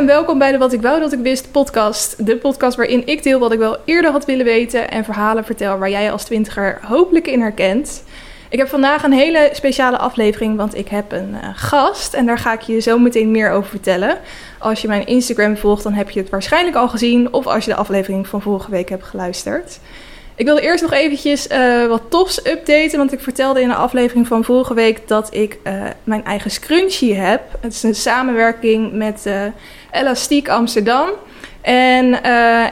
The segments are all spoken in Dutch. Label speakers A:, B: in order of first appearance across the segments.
A: En welkom bij de Wat ik wou dat ik wist podcast. De podcast waarin ik deel wat ik wel eerder had willen weten en verhalen vertel waar jij als twintiger hopelijk in herkent. Ik heb vandaag een hele speciale aflevering, want ik heb een eh, gast en daar ga ik je zo meteen meer over vertellen. Als je mijn Instagram volgt, dan heb je het waarschijnlijk al gezien of als je de aflevering van vorige week hebt geluisterd. Ik wilde eerst nog eventjes eh, wat tofs updaten, want ik vertelde in de aflevering van vorige week dat ik eh, mijn eigen scrunchie heb. Het is een samenwerking met Elastiek Amsterdam. En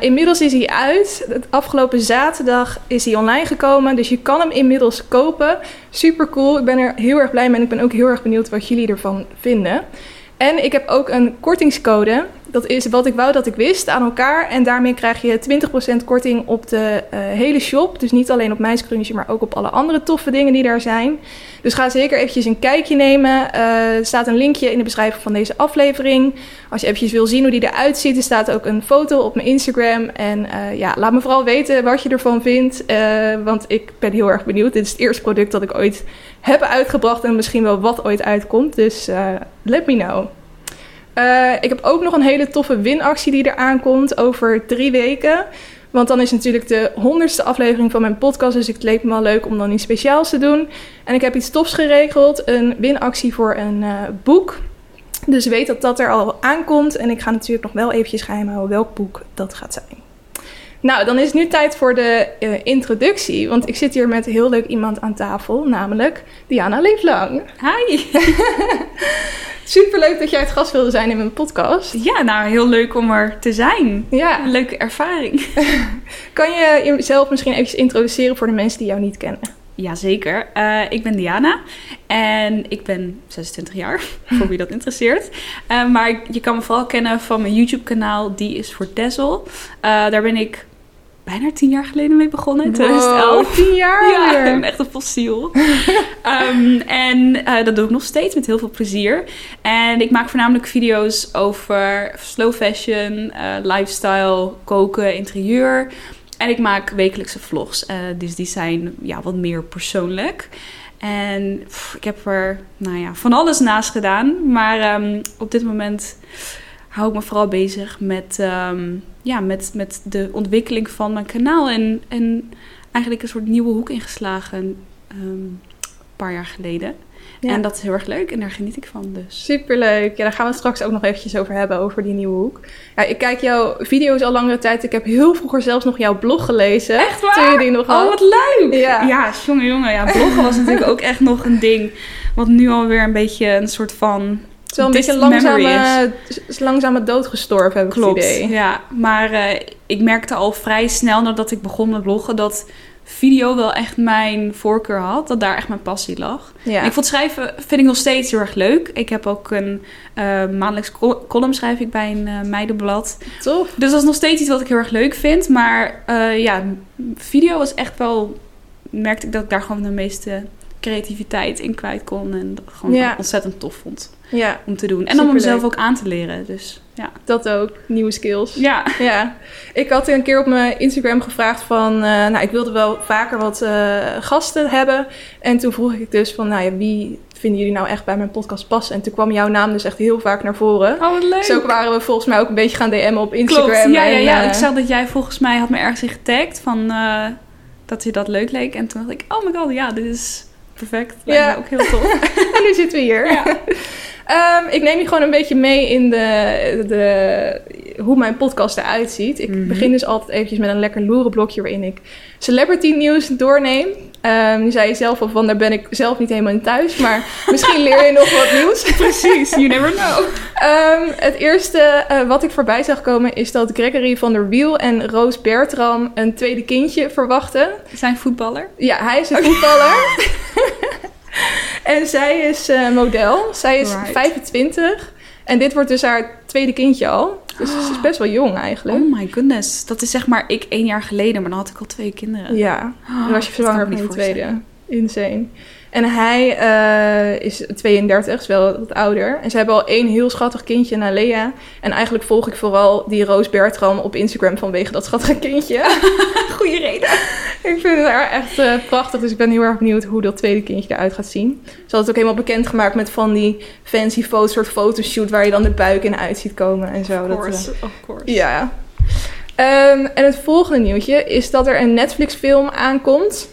A: inmiddels is hij uit. Het afgelopen zaterdag is hij online gekomen, dus je kan hem inmiddels kopen. Super cool, ik ben er heel erg blij mee en ik ben ook heel erg benieuwd wat jullie ervan vinden. En ik heb ook een kortingscode. Dat is wat ik wou dat ik wist aan elkaar. En daarmee krijg je 20% korting op de uh, hele shop. Dus niet alleen op mijn scrunchie, maar ook op alle andere toffe dingen die daar zijn. Dus ga zeker eventjes een kijkje nemen. Uh, er staat een linkje in de beschrijving van deze aflevering. Als je eventjes wil zien hoe die eruit ziet, er staat ook een foto op mijn Instagram. En uh, ja, laat me vooral weten wat je ervan vindt. want ik ben heel erg benieuwd. Dit is het eerste product dat ik ooit heb uitgebracht. En misschien wel wat ooit uitkomt. Dus let me know. Uh, ik heb ook nog een hele toffe winactie die eraan komt over drie weken. Want dan is natuurlijk de honderdste aflevering van mijn podcast. Dus het leek me wel leuk om dan iets speciaals te doen. En ik heb iets tofs geregeld. Een winactie voor een uh, boek. Dus weet dat dat er al aankomt. En ik ga natuurlijk nog wel eventjes geheim houden welk boek dat gaat zijn. Nou, dan is het nu tijd voor de uh, introductie. Want ik zit hier met heel leuk iemand aan tafel. Namelijk Diana Leeflang.
B: Hi!
A: Superleuk dat jij het gast wilde zijn in mijn podcast.
B: Ja, nou heel leuk om er te zijn. Ja. Een leuke ervaring.
A: kan je jezelf misschien even introduceren voor de mensen die jou niet kennen?
B: Jazeker. Uh, ik ben Diana en ik ben 26 jaar, voor wie dat interesseert. Uh, maar je kan me vooral kennen van mijn YouTube-kanaal, die is voor Tessel. Uh, daar ben ik bijna tien jaar geleden mee begonnen. In 2011.
A: Wow, tien jaar
B: Ja, ik ben echt een fossiel. um, en uh, dat doe ik nog steeds met heel veel plezier. En ik maak voornamelijk video's over slow fashion, uh, lifestyle, koken, interieur. En ik maak wekelijkse vlogs. Uh, dus die zijn ja, wat meer persoonlijk. En pff, ik heb er nou ja, van alles naast gedaan. Maar um, op dit moment hou ik me vooral bezig met, um, ja, met, met de ontwikkeling van mijn kanaal. En, en eigenlijk een soort nieuwe hoek ingeslagen um, een paar jaar geleden. Ja. En dat is heel erg leuk en daar geniet ik van dus.
A: Superleuk. Ja, daar gaan we het straks ook nog eventjes over hebben, over die nieuwe hoek. Ja, ik kijk jouw video's al langere tijd. Ik heb heel vroeger zelfs nog jouw blog gelezen.
B: Echt waar?
A: Toen je die nog
B: oh, wat leuk! Ja, ja jongen, jongen. Ja, bloggen was natuurlijk ook echt nog een ding. Wat nu alweer een beetje een soort van
A: het is wel een beetje langzame, langzame dood gestorven, heb ik
B: Klopt,
A: het idee.
B: ja. Maar uh, ik merkte al vrij snel nadat ik begon met bloggen... dat video wel echt mijn voorkeur had. Dat daar echt mijn passie lag. Ja. Ik vond schrijven vind ik nog steeds heel erg leuk. Ik heb ook een uh, maandelijks column schrijf ik bij een uh, meidenblad.
A: Tof.
B: Dus dat is nog steeds iets wat ik heel erg leuk vind. Maar uh, ja, video was echt wel... merkte ik dat ik daar gewoon de meeste creativiteit in kwijt kon. En dat gewoon ja. ontzettend tof vond
A: ja.
B: om te doen. En om mezelf ook aan te leren. Dus ja.
A: Dat ook, nieuwe skills.
B: Ja.
A: ja. Ik had een keer op mijn Instagram gevraagd van... Uh, nou, ik wilde wel vaker wat uh, gasten hebben. En toen vroeg ik dus van, nou ja, wie vinden jullie nou echt bij mijn podcast passen? En toen kwam jouw naam dus echt heel vaak naar voren.
B: Oh, wat leuk.
A: Zo waren we volgens mij ook een beetje gaan DM'en op Instagram.
B: Klopt. Ja,
A: en,
B: ja, ja. Uh, ik zag dat jij volgens mij had me ergens in getagd van... dat je dat leuk leek. En toen dacht ik, oh my god, ja, dit is perfect. Lijkt ja. me ook heel tof.
A: en nu zitten we hier. Ja. Um, ik neem je gewoon een beetje mee in de, de, hoe mijn podcast eruit ziet. Ik mm -hmm. begin dus altijd eventjes met een lekker loerenblokje waarin ik celebrity nieuws doorneem. Um, nu zei je zelf al van, daar ben ik zelf niet helemaal in thuis. Maar misschien leer je nog wat nieuws.
B: Precies, you never know.
A: Um, het eerste uh, wat ik voorbij zag komen is dat Gregory van der Wiel en Roos Bertram een tweede kindje verwachten.
B: Zijn voetballer?
A: Ja, hij is een okay. voetballer. en zij is uh, model. Zij is right. 25. En dit wordt dus haar tweede kindje al. Dus ze is best wel jong eigenlijk.
B: Oh my goodness. Dat is zeg maar ik één jaar geleden, maar dan had ik al twee kinderen.
A: Ja, dan was je zwanger van de tweede. Insane. En hij eh, is 32, is wel wat ouder. En ze hebben al één heel schattig kindje, Nalea. En eigenlijk volg ik vooral die Roos Bertram op Instagram vanwege dat schattige kindje.
B: Goeie reden.
A: ik vind haar echt eh, prachtig, dus ik ben heel erg benieuwd hoe dat tweede kindje eruit gaat zien. Ze had het ook helemaal bekendgemaakt met van die fancy foto, soort fotoshoot waar je dan de buik in uit ziet komen en zo.
B: Of
A: Dat,
B: course,
A: eh,
B: of course.
A: ja. Ehm, en het volgende nieuwtje is dat er een Netflix-film aankomt.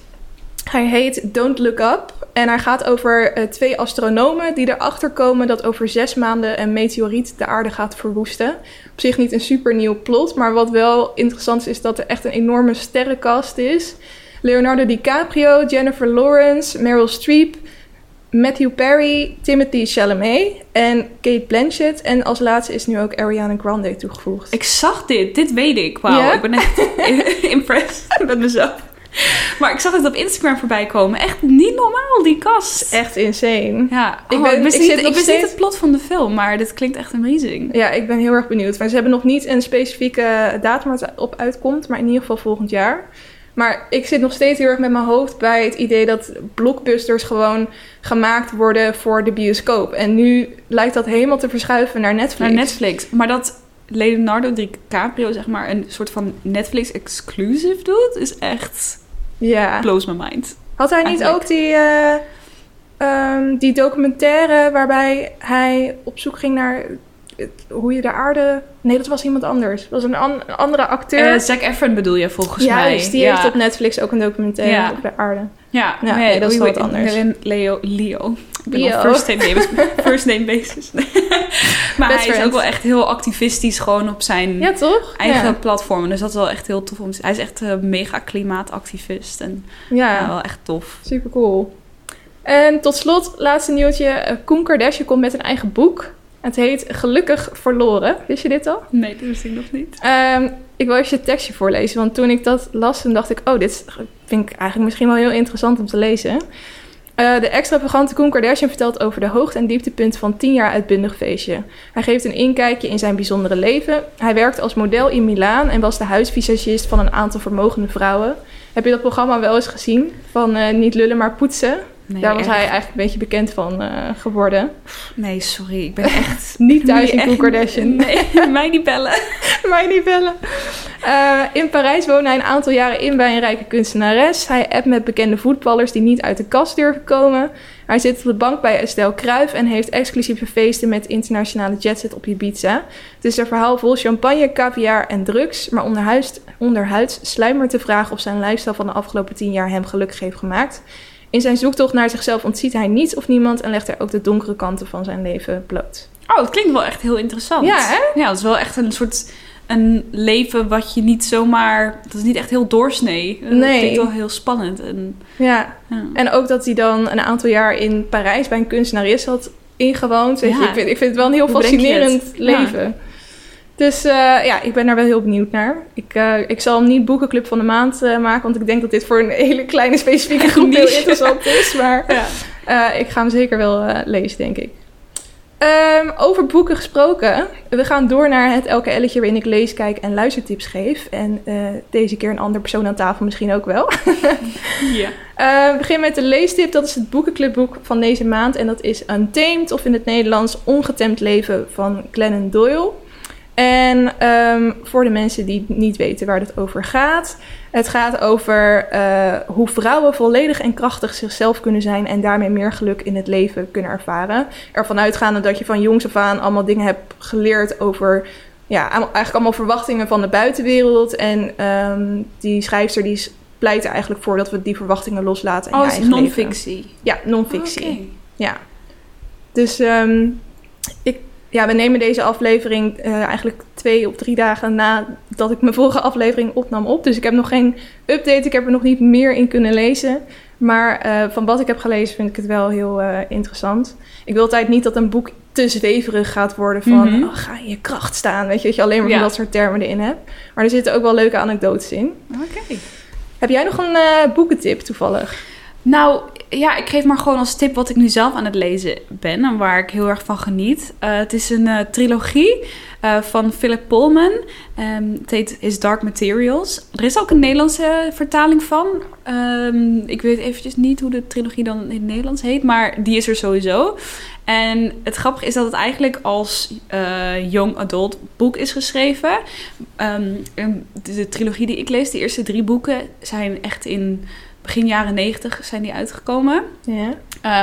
A: Hij heet Don't Look Up. En hij gaat over eh, twee astronomen die erachter komen dat over zes maanden een meteoriet de aarde gaat verwoesten. Op zich niet een super nieuw plot, maar wat wel interessant is, is dat er echt een enorme sterrenkast is. Leonardo DiCaprio, Jennifer Lawrence, Meryl Streep, Matthew Perry, Timothy Chalamet en Kate Blanchett. En als laatste is nu ook Ariana Grande toegevoegd.
B: Ik zag dit. Dit weet ik. Wauw, ik ben echt impressed met mezelf. Maar ik zag het op Instagram voorbij komen. Echt niet normaal, die kast.
A: Echt insane.
B: Ja,
A: Ik
B: ik,
A: ben-
B: wist,
A: ik
B: niet, ik wist niet
A: steeds-
B: het plot van de film, maar dit klinkt echt amazing.
A: Ja, ik ben heel erg benieuwd. Maar ze hebben nog niet een specifieke datum waar het op uitkomt, maar in ieder geval volgend jaar. Maar ik zit nog steeds heel erg met mijn hoofd bij het idee dat blockbusters gewoon gemaakt worden voor de bioscoop. En nu lijkt dat helemaal te verschuiven naar Netflix.
B: Naar Netflix. Maar dat Leonardo DiCaprio zeg maar een soort van Netflix exclusive doet, is echt
A: Ja.
B: blows my mind.
A: Had hij niet
B: Eigenlijk.
A: ook die, eh, ehm, die documentaire waarbij hij op zoek ging naar hoe je de aarde... Nee, dat was iemand anders. Dat was een, an- een andere acteur.
B: Eh Zac Efron bedoel je volgens mij.
A: Juist, die
B: ja.
A: heeft op Netflix ook een documentaire
B: Ja.
A: over de aarde.
B: Ja,
A: Ja, nee, dat is wat anders.
B: Leo, Leo. Ik ben
A: Leo.
B: op first name, basis, first name basis. maar
A: Best
B: hij is ook wel echt heel activistisch gewoon op zijn
A: Ja, toch?
B: eigen
A: Ja.
B: platform. Dus dat is wel echt heel tof om. Hij is echt een mega klimaatactivist. En
A: Ja,
B: ja, wel echt tof.
A: super cool. En tot slot, laatste nieuwtje. eh, Koen Kardashian komt met een eigen boek. Het heet Gelukkig Verloren. Wist je dit al?
B: Nee, dat wist ik nog niet.
A: Ehm, ik wil eens je tekstje voorlezen. Want toen ik dat las, toen dacht ik... Oh, dit vind ik eigenlijk misschien wel heel interessant om te lezen. Eh, de extravagante Koen Kardashian vertelt over de hoogte- en dieptepunten van 10 jaar uitbundig feestje. Hij geeft een inkijkje in zijn bijzondere leven. Hij werkte als model in Milaan en was de huisvisagist van een aantal vermogende vrouwen. Heb je dat programma wel eens gezien? Van eh, Niet lullen, maar poetsen.
B: Nee,
A: Daar was
B: echt-
A: hij eigenlijk een beetje bekend van eh, geworden.
B: Nee, sorry. Ik ben echt...
A: Niet thuis in Koen Kardashian.
B: Nee, mij niet bellen.
A: Mij niet bellen. Eh, in Parijs woonde hij een aantal jaren in bij een rijke kunstenares. Hij appt met bekende voetballers die niet uit de kast durven komen. Hij zit op de bank bij Estelle Kruijf en heeft exclusieve feesten met internationale jetset op Ibiza. Het is een verhaal vol champagne, caviar en drugs, maar onderhuids, onderhuids sluimert de vraag of zijn lifestyle van de afgelopen tien jaar hem gelukkig heeft gemaakt. In zijn zoektocht naar zichzelf ontziet hij niets of niemand en legt hij ook de donkere kanten van zijn leven bloot.
B: Oh, het klinkt wel echt heel interessant.
A: Ja, hè?
B: Ja, het is wel echt een soort... Een leven wat je niet zomaar... Dat is niet echt heel doorsnee. Het
A: Nee.
B: klinkt wel heel spannend. En,
A: Ja,
B: ja.
A: En ook dat hij dan een aantal jaar in Parijs bij een kunstenares had ingewoond.
B: Ja.
A: ik, vind, ik vind het wel een heel
B: Hoe
A: fascinerend leven. Dus eh, ja, ik ben daar wel heel benieuwd naar. Ik, eh, ik zal hem niet boekenclub van de maand eh, maken, want ik denk dat dit voor een hele kleine specifieke groep heel interessant is. Maar
B: Ja.
A: ik ga hem zeker wel lezen, denk ik. Ehm, over boeken gesproken. We gaan door naar het elke elletje waarin ik lees, kijk en luistertips geef. En deze keer een andere persoon aan tafel misschien ook wel.
B: ja.
A: Eh, we beginnen met de leestip. Dat is het boekenclubboek van deze maand. En dat is Untamed, of in het Nederlands Ongetemd Leven van Glennon Doyle. En ehm, voor de mensen die niet weten waar het over gaat. Het gaat over eh, hoe vrouwen volledig en krachtig zichzelf kunnen zijn en daarmee meer geluk in het leven kunnen ervaren. Ervan uitgaande dat je van jongs af aan allemaal dingen hebt geleerd over ja, eigenlijk allemaal verwachtingen van de buitenwereld. En ehm, die schrijfster die pleit er eigenlijk voor dat we die verwachtingen loslaten. in leven.
B: non-fictie.
A: Ja, non-fictie.
B: Oké.
A: Ja. Dus ehm, ik, ja, we nemen deze aflevering eh, eigenlijk twee of drie dagen nadat ik mijn vorige aflevering opnam op. Dus ik heb nog geen update. Ik heb er nog niet meer in kunnen lezen. Maar eh, van wat ik heb gelezen vind ik het wel heel eh, interessant. Ik wil altijd niet dat een boek te zweverig gaat worden van...
B: Mhm.
A: oh, ga in je kracht staan, weet je. Dat je alleen maar
B: Ja.
A: dat soort termen erin hebt. Maar er zitten ook wel leuke anekdotes in.
B: Oké.
A: Heb jij nog een boekentip toevallig?
B: Nou, ja, ik geef maar gewoon als tip wat ik nu zelf aan het lezen ben en waar ik heel erg van geniet. Uh, het is een uh, trilogie uh, van Philip Pullman. Um, het heet His Dark Materials. Er is ook een Nederlandse vertaling van. Um, ik weet eventjes niet hoe de trilogie dan in het Nederlands heet, maar die is er sowieso. En het grappige is dat het eigenlijk als young adult boek is geschreven. De, de, trilogie die ik lees, de eerste drie boeken, zijn echt in begin jaren negentig zijn die uitgekomen.
A: Ja.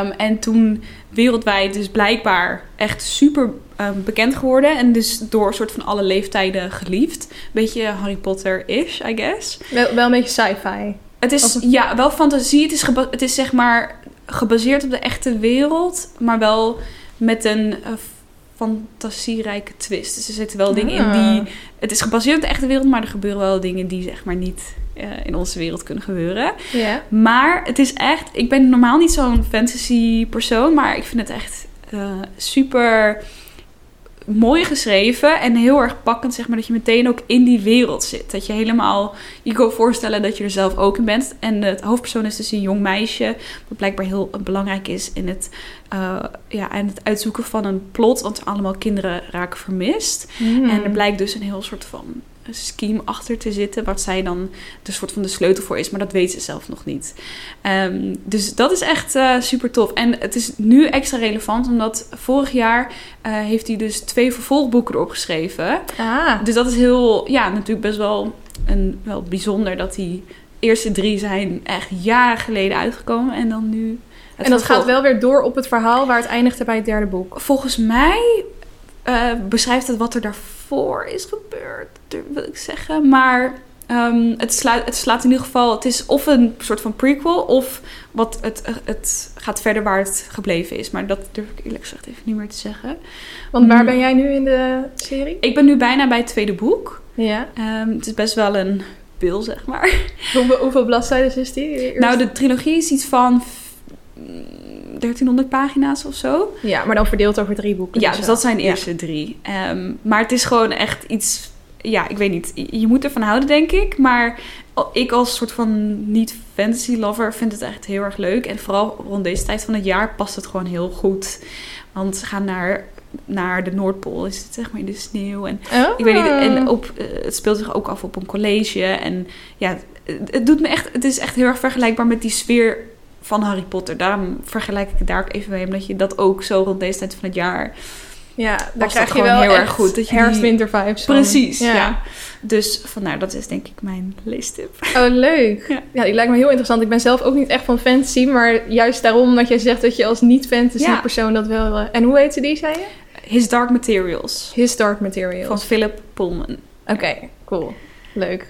B: Um, en toen wereldwijd dus blijkbaar echt super um, bekend geworden. En dus door een soort van alle leeftijden geliefd. Beetje Harry Potter-ish, I guess.
A: Wel, wel een beetje sci-fi.
B: Het is, ja, wel fantasie. Het is, het is zeg maar gebaseerd op de echte wereld. Maar wel met een uh, fantasierijke twist. Dus er zitten wel dingen in die...
A: Ah.
B: Het is gebaseerd op de echte wereld, maar er gebeuren wel dingen die zeg maar niet uh, in onze wereld kunnen gebeuren. Maar het is echt... Ik ben normaal niet zo'n fantasy persoon, maar ik vind het echt uh, super mooi geschreven en heel erg pakkend, zeg maar, dat je meteen ook in die wereld zit. Dat je helemaal, je kan voorstellen dat je er zelf ook in bent. En de hoofdpersoon is dus een jong meisje, wat blijkbaar heel belangrijk is in het, uh, ja, en het uitzoeken van een plot, want allemaal kinderen raken vermist.
A: Mm.
B: En er blijkt dus een heel soort van scheme achter te zitten, wat zij dan de soort van de sleutel voor is, maar dat weet ze zelf nog niet. Um, dus dat is echt uh, super tof. En het is nu extra relevant, omdat vorig jaar uh, heeft hij dus twee vervolgboeken erop geschreven.
A: Ah.
B: Dus dat is heel, ja, natuurlijk best wel, een, wel bijzonder dat die eerste drie zijn echt jaren geleden uitgekomen en dan nu.
A: en dat vervolg. gaat wel weer door op het verhaal waar het eindigde bij het derde boek.
B: Volgens mij uh, beschrijft het wat er daarvoor is gebeurd, wil ik zeggen. Maar um, het, slaat, het slaat in ieder geval... Het is of een soort van prequel... of wat het, het gaat verder waar het gebleven is. Maar dat durf ik eerlijk gezegd even niet meer te zeggen.
A: Want waar ben jij nu in de serie?
B: Ik ben nu bijna bij het tweede boek.
A: Ja.
B: Um, het is best wel een pil, zeg maar.
A: Hoeveel, hoeveel bladzijden is die?
B: Nou, de trilogie is iets van 1300 pagina's of zo.
A: Ja, maar dan verdeeld over drie boeken.
B: Ja, dus dat zijn de eerste ja. drie. Um, maar het is gewoon echt iets... Ja, ik weet niet. Je moet ervan houden, denk ik. Maar ik als soort van niet-fantasy lover vind het echt heel erg leuk. En vooral rond deze tijd van het jaar past het gewoon heel goed. Want ze gaan naar naar de Noordpool is het zeg maar in de sneeuw en
A: oh.
B: ik weet niet en op uh, het speelt zich ook af op een college en ja het, het doet me echt het is echt heel erg vergelijkbaar met die sfeer van Harry Potter. Daarom vergelijk ik het daar ook even mee. Omdat je dat ook zo rond deze tijd van het jaar...
A: Ja, daar krijg je wel
B: heel erg goed. Dat je
A: herfst-winter vibes.
B: Precies, ja.
A: Ja.
B: Dus vandaar, dat is denk ik mijn leestip.
A: Oh, leuk.
B: Ja.
A: Ja. die lijkt me heel interessant. Ik ben zelf ook niet echt van fantasy, maar juist daarom dat jij zegt dat je als niet-fantasy
B: Ja.
A: persoon dat wel... eh, En hoe heette die, zei je?
B: His Dark Materials
A: His Dark Materials.
B: van Philip Pullman.
A: Oké, cool. Leuk.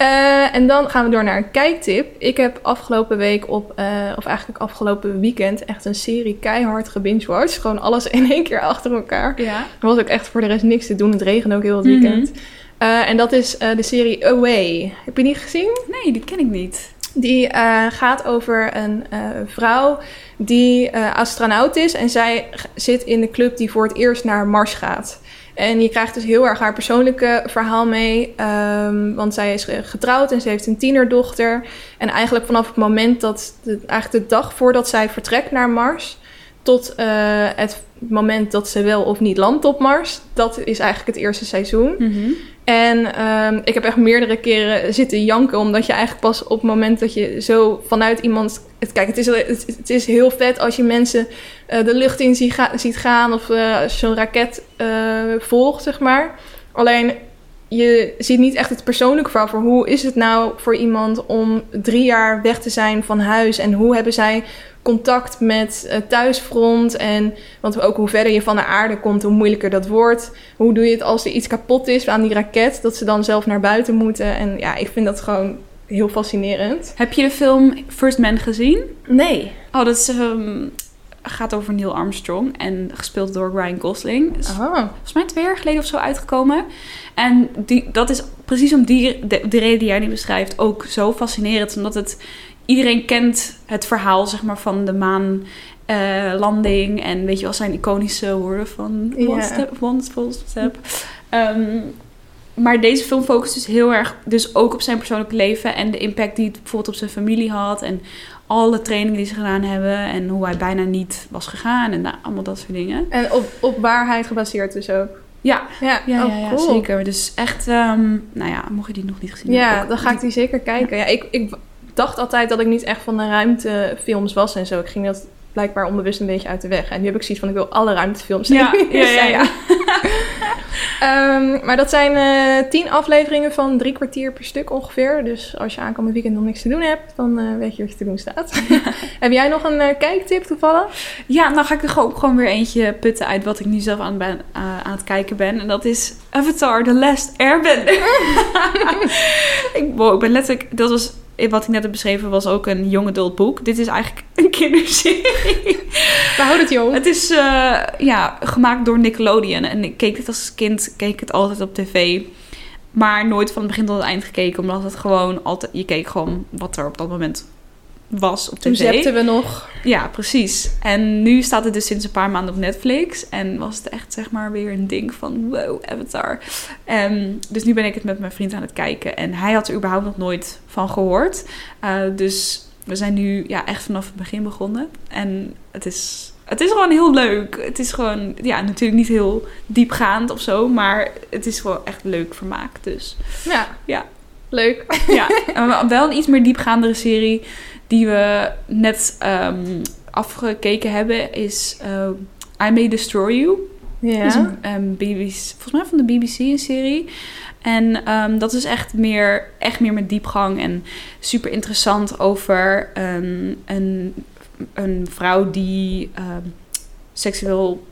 A: Uh, en dan gaan we door naar een kijktip. Ik heb afgelopen week op, uh, of eigenlijk afgelopen weekend, echt een serie keihard gebingewatcht. Gewoon alles in één keer achter elkaar.
B: Ja.
A: Er was ook echt voor de rest niks te doen. Het regende ook heel het weekend. Mm -hmm. uh, en dat is de serie Away. Heb je die gezien?
B: Nee, die ken ik niet.
A: Die gaat over een vrouw die astronaut is. En zij zit in de club die voor het eerst naar Mars gaat. En je krijgt dus heel erg haar persoonlijke verhaal mee. Um, want zij is getrouwd en ze heeft een tienerdochter. En eigenlijk vanaf het moment dat... De, eigenlijk de dag voordat zij vertrekt naar Mars... tot uh, het moment dat ze wel of niet landt op Mars... dat is eigenlijk het eerste seizoen.
B: Mm -hmm.
A: En um, ik heb echt meerdere keren zitten janken... omdat je eigenlijk pas op het moment dat je zo vanuit iemand... Het, kijk, het is, het, het is heel vet als je mensen uh, de lucht in zie ga, ziet gaan... of uh, zo'n raket uh, volgt, zeg maar. Alleen, je ziet niet echt het persoonlijke verhaal... voor hoe is het nou voor iemand om drie jaar weg te zijn van huis... en hoe hebben zij contact met thuisfront. En want ook hoe verder je van de aarde komt, hoe moeilijker dat wordt. Hoe doe je het als er iets kapot is aan die raket, dat ze dan zelf naar buiten moeten. En ja, ik vind dat gewoon heel fascinerend.
B: Heb je de film First Man gezien?
A: Nee.
B: Oh, dat is, um, gaat over Neil Armstrong en gespeeld door Ryan Gosling. Is
A: oh.
B: Volgens mij twee jaar geleden of zo uitgekomen. En die, dat is precies om die, de, de reden die jij nu beschrijft ook zo fascinerend. Omdat het iedereen kent het verhaal zeg maar, van de maanlanding. Uh, en weet je wel, zijn iconische woorden van one step, one full step. Um, maar deze film focust dus heel erg dus ook op zijn persoonlijke leven. En de impact die het bijvoorbeeld op zijn familie had. En alle trainingen die ze gedaan hebben en hoe hij bijna niet was gegaan en nou, allemaal dat soort dingen.
A: En op, op waarheid gebaseerd dus ook.
B: Ja,
A: Ja,
B: ja,
A: oh,
B: ja, ja,
A: cool.
B: zeker. Dus echt, ehm, nou ja, mocht je die nog niet gezien
A: Ja,
B: hebben.
A: dan ga ik die zeker kijken. Ja, ik, ik dacht altijd dat ik niet echt van de ruimtefilms was en zo. Ik ging dat blijkbaar onbewust een beetje uit de weg. En nu heb ik zoiets van, ik wil alle ruimtefilms
B: Ja, ja, ja, ja.
A: Ehm, maar dat zijn eh, tien afleveringen van drie kwartier per stuk ongeveer. Dus als je aankomend weekend nog niks te doen hebt, dan eh, weet je wat je te doen staat. heb jij nog een eh, kijktip toevallig?
B: Ja, nou ga ik er gewoon, gewoon weer eentje putten uit wat ik nu zelf aan, ben, aan het kijken ben. En dat is Avatar The Last Airbender. ik, wow, ik ben letterlijk... Dat was... Wat ik net heb beschreven was ook een young adult boek. Dit is eigenlijk een kinderserie.
A: We houden het jong.
B: Het is eh, ja, gemaakt door Nickelodeon. En ik keek dit als kind, keek ik het altijd op tv. Maar nooit van het begin tot het eind gekeken. Omdat het gewoon altijd... Je keek gewoon wat er op dat moment was op
A: Toen
B: tv.
A: zepten we nog.
B: Ja, precies. En nu staat het dus sinds een paar maanden op Netflix. En was het echt zeg maar weer een ding van wow, Avatar. Ehm, dus nu ben ik het met mijn vriend aan het kijken. En hij had er überhaupt nog nooit van gehoord. Eh, dus we zijn nu ja, echt vanaf het begin begonnen. En het is, het is gewoon heel leuk. Het is gewoon, ja, natuurlijk niet heel diepgaand of zo. Maar het is wel echt leuk vermaak. Dus
A: Ja.
B: Ja.
A: Leuk.
B: ja, wel een iets meer diepgaandere serie die we net ehm, afgekeken hebben is eh, I May Destroy You. Dat is
A: Ja.
B: een, een BBC, volgens mij van de BBC een serie. En ehm, dat is echt meer, echt meer met diepgang en super interessant over ehm, een, een vrouw die ehm, seksueel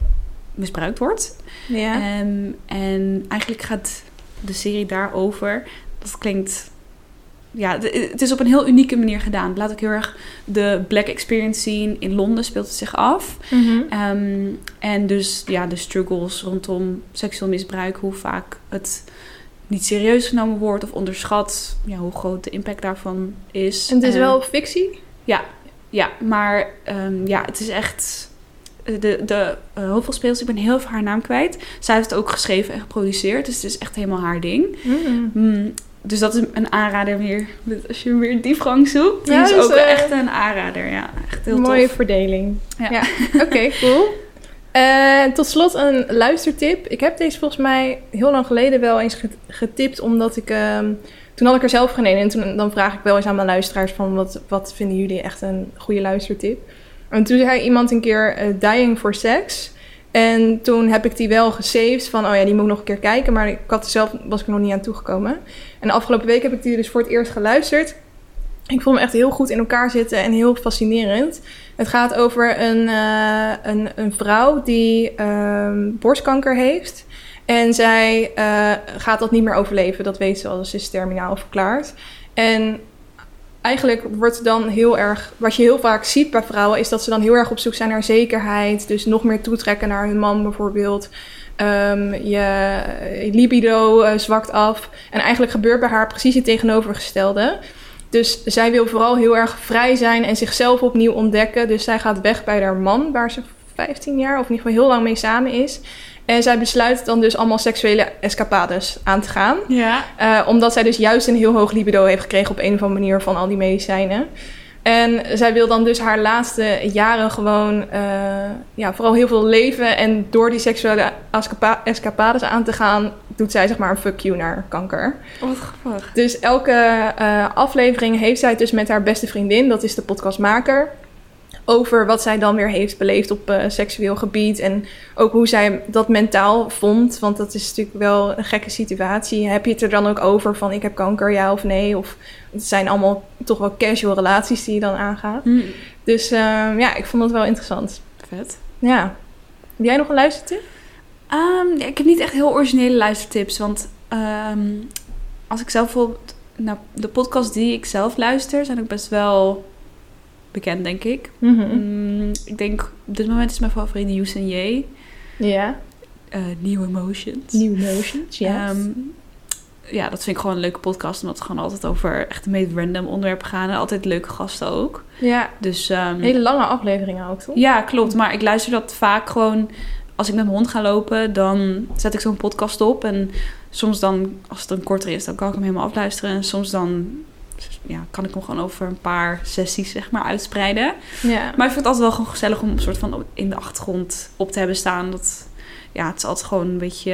B: misbruikt wordt.
A: Ja.
B: Ehm, en eigenlijk gaat de serie daarover. Dat klinkt. Ja, het is op een heel unieke manier gedaan. Het laat ook heel erg de Black Experience zien. In Londen speelt het zich af.
A: Mhm.
B: Ehm, en dus ja, de struggles rondom seksueel misbruik. Hoe vaak het niet serieus genomen wordt of onderschat. Ja, hoe groot de impact daarvan is.
A: En het is wel fictie?
B: ja, maar ehm, ja, het is echt. De, de hoofdrolspeelster, ik ben heel veel haar naam kwijt. Zij heeft het ook geschreven en geproduceerd. Dus het is echt helemaal haar ding.
A: Mhm.
B: Mm, dus dat is een aanrader meer. Als je weer diepgang zoekt.
A: Ja,
B: is
A: dus,
B: ook echt een aanrader. Ja, echt heel
A: Mooie
B: tof.
A: verdeling.
B: Ja.
A: Ja. Oké, cool. Eh, tot slot een luistertip. Ik heb deze volgens mij heel lang geleden wel eens get- getipt, omdat ik... ehm, toen had ik er zelf geen een en toen, dan vraag ik wel eens aan mijn luisteraars van... wat, wat vinden jullie echt een goede luistertip? En toen zei iemand een keer eh, Dying for Sex. En toen heb ik die wel gesaved van... oh ja, die moet ik nog een keer kijken. Maar ik had er zelf, was ik er nog niet aan toegekomen. En afgelopen week heb ik die dus voor het eerst geluisterd. Ik vond hem echt heel goed in elkaar zitten en heel fascinerend. Het gaat over een, eh, een, een vrouw die ehm, borstkanker heeft. En zij eh, gaat dat niet meer overleven. Dat weet ze al, ze is terminaal verklaard. En eigenlijk wordt dan heel erg... Wat je heel vaak ziet bij vrouwen... is dat ze dan heel erg op zoek zijn naar zekerheid. Dus nog meer toetrekken naar hun man bijvoorbeeld. Ehm, je, libido eh, zwakt af. En eigenlijk gebeurt bij haar precies het tegenovergestelde. Dus zij wil vooral heel erg vrij zijn en zichzelf opnieuw ontdekken. Dus zij gaat weg bij haar man, waar ze 15 jaar of in ieder geval heel lang mee samen is. En zij besluit dan dus allemaal seksuele escapades aan te gaan.
B: Ja.
A: Eh, omdat zij dus juist een heel hoog libido heeft gekregen op een of andere manier van al die medicijnen. En zij wil dan dus haar laatste jaren gewoon eh, ja, vooral heel veel leven. En door die seksuele escapa- escapades aan te gaan, doet zij zeg maar een fuck you naar kanker.
B: Wat grappig.
A: Dus elke eh, aflevering heeft zij het dus met haar beste vriendin, dat is de podcastmaker, over wat zij dan weer heeft beleefd op eh, seksueel gebied. En ook hoe zij dat mentaal vond, want dat is natuurlijk wel een gekke situatie. Heb je het er dan ook over van ik heb kanker, ja of nee? Of het zijn allemaal toch wel casual relaties die je dan aangaat.
B: Hm,
A: Dus ehm, ja, ik vond dat wel interessant.
B: vet.
A: Ja. Heb jij nog een luistertip?
B: Ehm, ja, ik heb niet echt heel originele luistertips. Want ehm, als ik zelf bijvoorbeeld... Nou, de podcasts die ik zelf luister zijn ook best wel bekend, denk ik. Mm, ik denk, op dit moment is mijn favoriet en J.
A: Ja.
B: eh, New Emotions.
A: New Emotions, ja.
B: Ehm, ja, dat vind ik gewoon een leuke podcast. Omdat het gewoon altijd over echt de meest random onderwerpen gaan. En altijd leuke gasten ook.
A: ja.
B: Dus ehm,
A: Hele lange afleveringen ook, toch?
B: ja, klopt. Maar ik luister dat vaak gewoon... Als ik met mijn hond ga lopen, dan zet ik zo'n podcast op. En soms dan, als het een korter is, dan kan ik hem helemaal afluisteren. En soms dan ja, kan ik hem gewoon over een paar sessies zeg maar uitspreiden.
A: Ja.
B: Maar ik vind het altijd wel gewoon gezellig om een soort van in de achtergrond op te hebben staan. Dat, ja, het is altijd gewoon een beetje,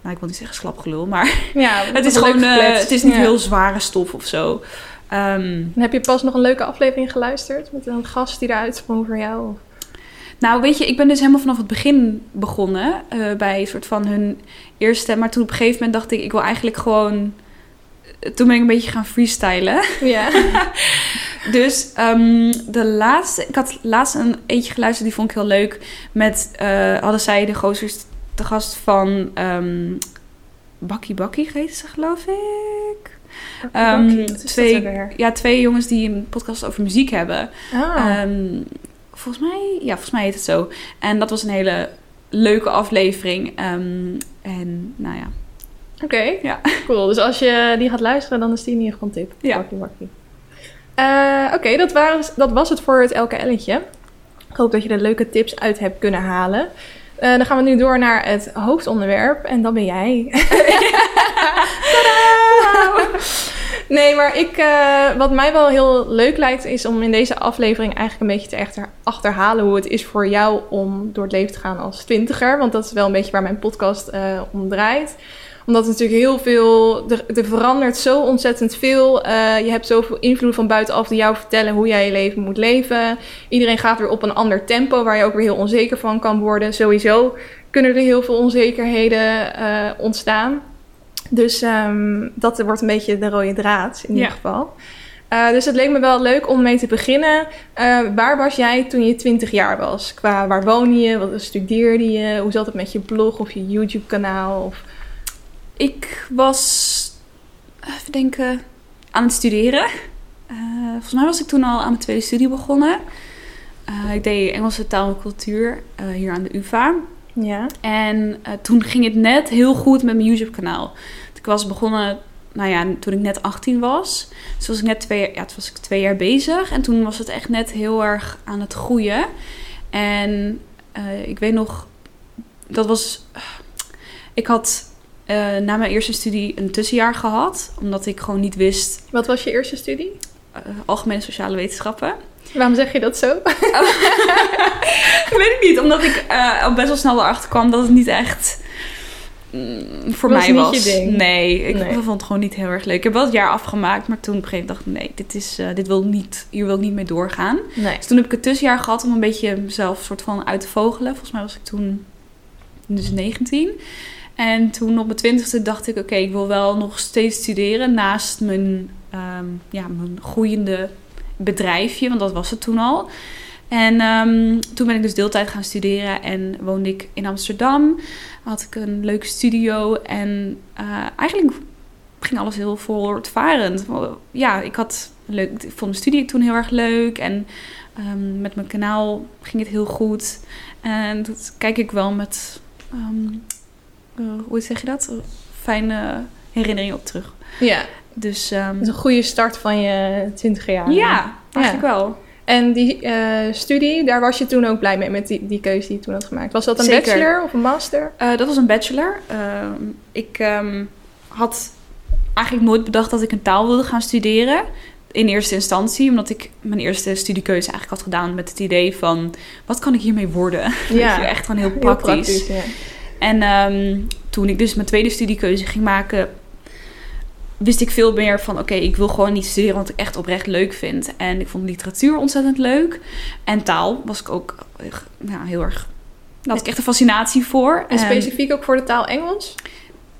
B: nou ik wil niet zeggen slapgelul, maar
A: ja
B: het is gewoon, eh, het is niet
A: Ja.
B: heel zware stof of zo. Ehm,
A: heb je pas nog een leuke aflevering geluisterd met een gast die eruit sprong voor jou?
B: Nou, weet je, ik ben dus helemaal vanaf het begin begonnen eh, bij een soort van hun eerste. Maar toen op een gegeven moment dacht ik, ik wil eigenlijk gewoon. Toen ben ik een beetje gaan freestylen.
A: Ja.
B: Dus ehm, de laatste, ik had laatst een eentje geluisterd, die vond ik heel leuk. Met, eh, hadden zij de gozers de gast van ehm Bakkie Bakkie heet ze, geloof ik. Ehm,
A: Bakkie,
B: twee, ja, twee jongens die een podcast over muziek hebben.
A: Ah.
B: Volgens mij, ja, volgens mij heet het zo. En dat was een hele leuke aflevering. En nou ja,
A: Oké,
B: Ja.
A: cool. Dus als je die gaat luisteren, dan is die in ieder geval een tip.
B: Ja.
A: Wakkie, wakkie. Eh, Oké, dat, waren- dat was het voor het elke elletje. Ik hoop dat je er leuke tips uit hebt kunnen halen. Eh, dan gaan we nu door naar het hoofdonderwerp. En dat ben jij. Nee, maar ik, eh, wat mij wel heel leuk lijkt, is om in deze aflevering eigenlijk een beetje te echter achterhalen hoe het is voor jou om door het leven te gaan als twintiger. Want dat is wel een beetje waar mijn podcast om draait omdat natuurlijk heel veel, er, er verandert zo ontzettend veel. Eh, je hebt zoveel invloed van buitenaf die jou vertellen hoe jij je leven moet leven. Iedereen gaat weer op een ander tempo waar je ook weer heel onzeker van kan worden. Sowieso kunnen er heel veel onzekerheden eh, ontstaan. Dus ehm, dat wordt een beetje de rode draad in ieder
B: Ja.
A: geval. Eh, dus het leek me wel leuk om mee te beginnen. Waar was jij toen je 20 jaar was? Qua waar woonde je? Wat studeerde je? Hoe zat het met je blog of je YouTube kanaal? Of...
B: Ik was, even denken, aan het studeren. Eh, volgens mij was ik toen al aan mijn tweede studie begonnen. Eh, ik deed Engelse taal en cultuur eh, hier aan de UvA.
A: Ja.
B: En eh, toen ging het net heel goed met mijn YouTube-kanaal. Ik was begonnen, nou ja, toen ik net 18 was. Dus was ik net twee, ja, toen was ik twee jaar bezig. En toen was het echt net heel erg aan het groeien. En eh, ik weet nog, dat was... ik had eh, na mijn eerste studie een tussenjaar gehad. Omdat ik gewoon niet wist...
A: Wat was je eerste studie?
B: eh, algemene sociale wetenschappen.
A: Waarom zeg je dat zo?
B: Ik weet het niet, omdat ik eh, al best wel snel erachter kwam dat het niet echt mm, voor
A: Was
B: mij
A: niet
B: was.
A: je ding?
B: Nee, ik
A: Nee.
B: vond het gewoon niet heel erg leuk. Ik heb wel het jaar afgemaakt, maar toen op een gegeven moment dacht ik, nee, dit, is, dit wil niet, hier wil ik niet mee doorgaan.
A: Nee.
B: Dus toen heb ik het tussenjaar gehad om een beetje mezelf soort van uit te vogelen. Volgens mij was ik toen dus 19. En toen op mijn twintigste dacht ik, oké, ik wil wel nog steeds studeren naast mijn, ehm, ja, mijn groeiende bedrijfje, want dat was het toen al. En ehm, toen ben ik dus deeltijd gaan studeren en woonde ik in Amsterdam. Had ik een leuke studio en eh, eigenlijk ging alles heel voortvarend. Ja, ik had leuk, ik vond mijn studie toen heel erg leuk en ehm, met mijn kanaal ging het heel goed. En dat kijk ik wel met, hoe zeg je dat? Fijne herinneringen op terug.
A: Ja,
B: Dus ehm,
A: dat is een goede start van je twintiger jaar.
B: ja, eigenlijk wel.
A: En die eh, studie, daar was je toen ook blij mee met die, die keuze die je toen had gemaakt. Was dat een
B: Zeker.
A: bachelor of een master?
B: Eh, dat was een bachelor. Ehm, ik ehm, had eigenlijk nooit bedacht dat ik een taal wilde gaan studeren. In eerste instantie, omdat ik mijn eerste studiekeuze eigenlijk had gedaan met het idee van... wat kan ik hiermee worden? Weet je, echt gewoon heel
A: Heel
B: praktisch.
A: ja.
B: En ehm, toen ik dus mijn tweede studiekeuze ging maken... wist ik veel meer van... oké, ik wil gewoon niet studeren wat ik echt oprecht leuk vind. En ik vond literatuur ontzettend leuk. En taal was ik ook eh, ja, heel erg... Daar had ik echt een fascinatie voor.
A: En specifiek ook voor de taal Engels?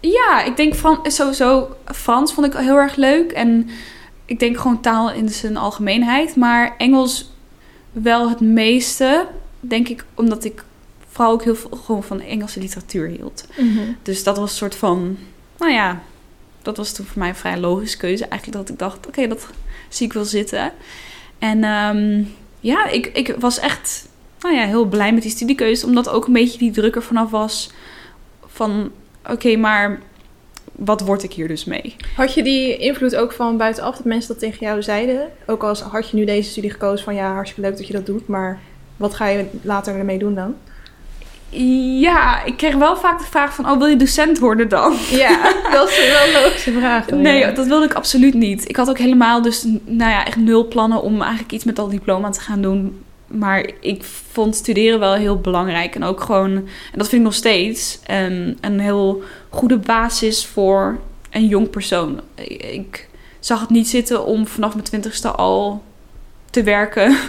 B: ja, ik denk Fran sowieso Frans vond ik heel erg leuk. En ik denk gewoon taal in zijn algemeenheid. Maar Engels wel het meeste, denk ik, omdat ik vooral ook heel veel gewoon van Engelse literatuur hield. Dus dat was een soort van, nou ja, dat was toen voor mij een vrij logische keuze. Eigenlijk dat ik dacht, oké, dat zie ik wel zitten. En ehm, ja, ik, ik was echt, nou ja, heel blij met die studiekeuze. Omdat ook een beetje die druk er vanaf was van, oké, maar wat word ik hier dus mee?
A: Had je die invloed ook van buitenaf, dat mensen dat tegen jou zeiden? Ook als had je nu deze studie gekozen van ja, hartstikke leuk dat je dat doet, maar wat ga je later ermee doen dan?
B: Ja, ik kreeg wel vaak de vraag van, oh, wil je docent worden dan?
A: Ja, dat is wel een logische vraag. hoor.
B: Nee, dat wilde ik absoluut niet. Ik had ook helemaal dus, nou ja, echt nul plannen om eigenlijk iets met dat diploma te gaan doen. Maar ik vond studeren wel heel belangrijk. En ook gewoon, en dat vind ik nog steeds, een, een heel goede basis voor een jong persoon. Ik zag het niet zitten om vanaf mijn twintigste al te werken.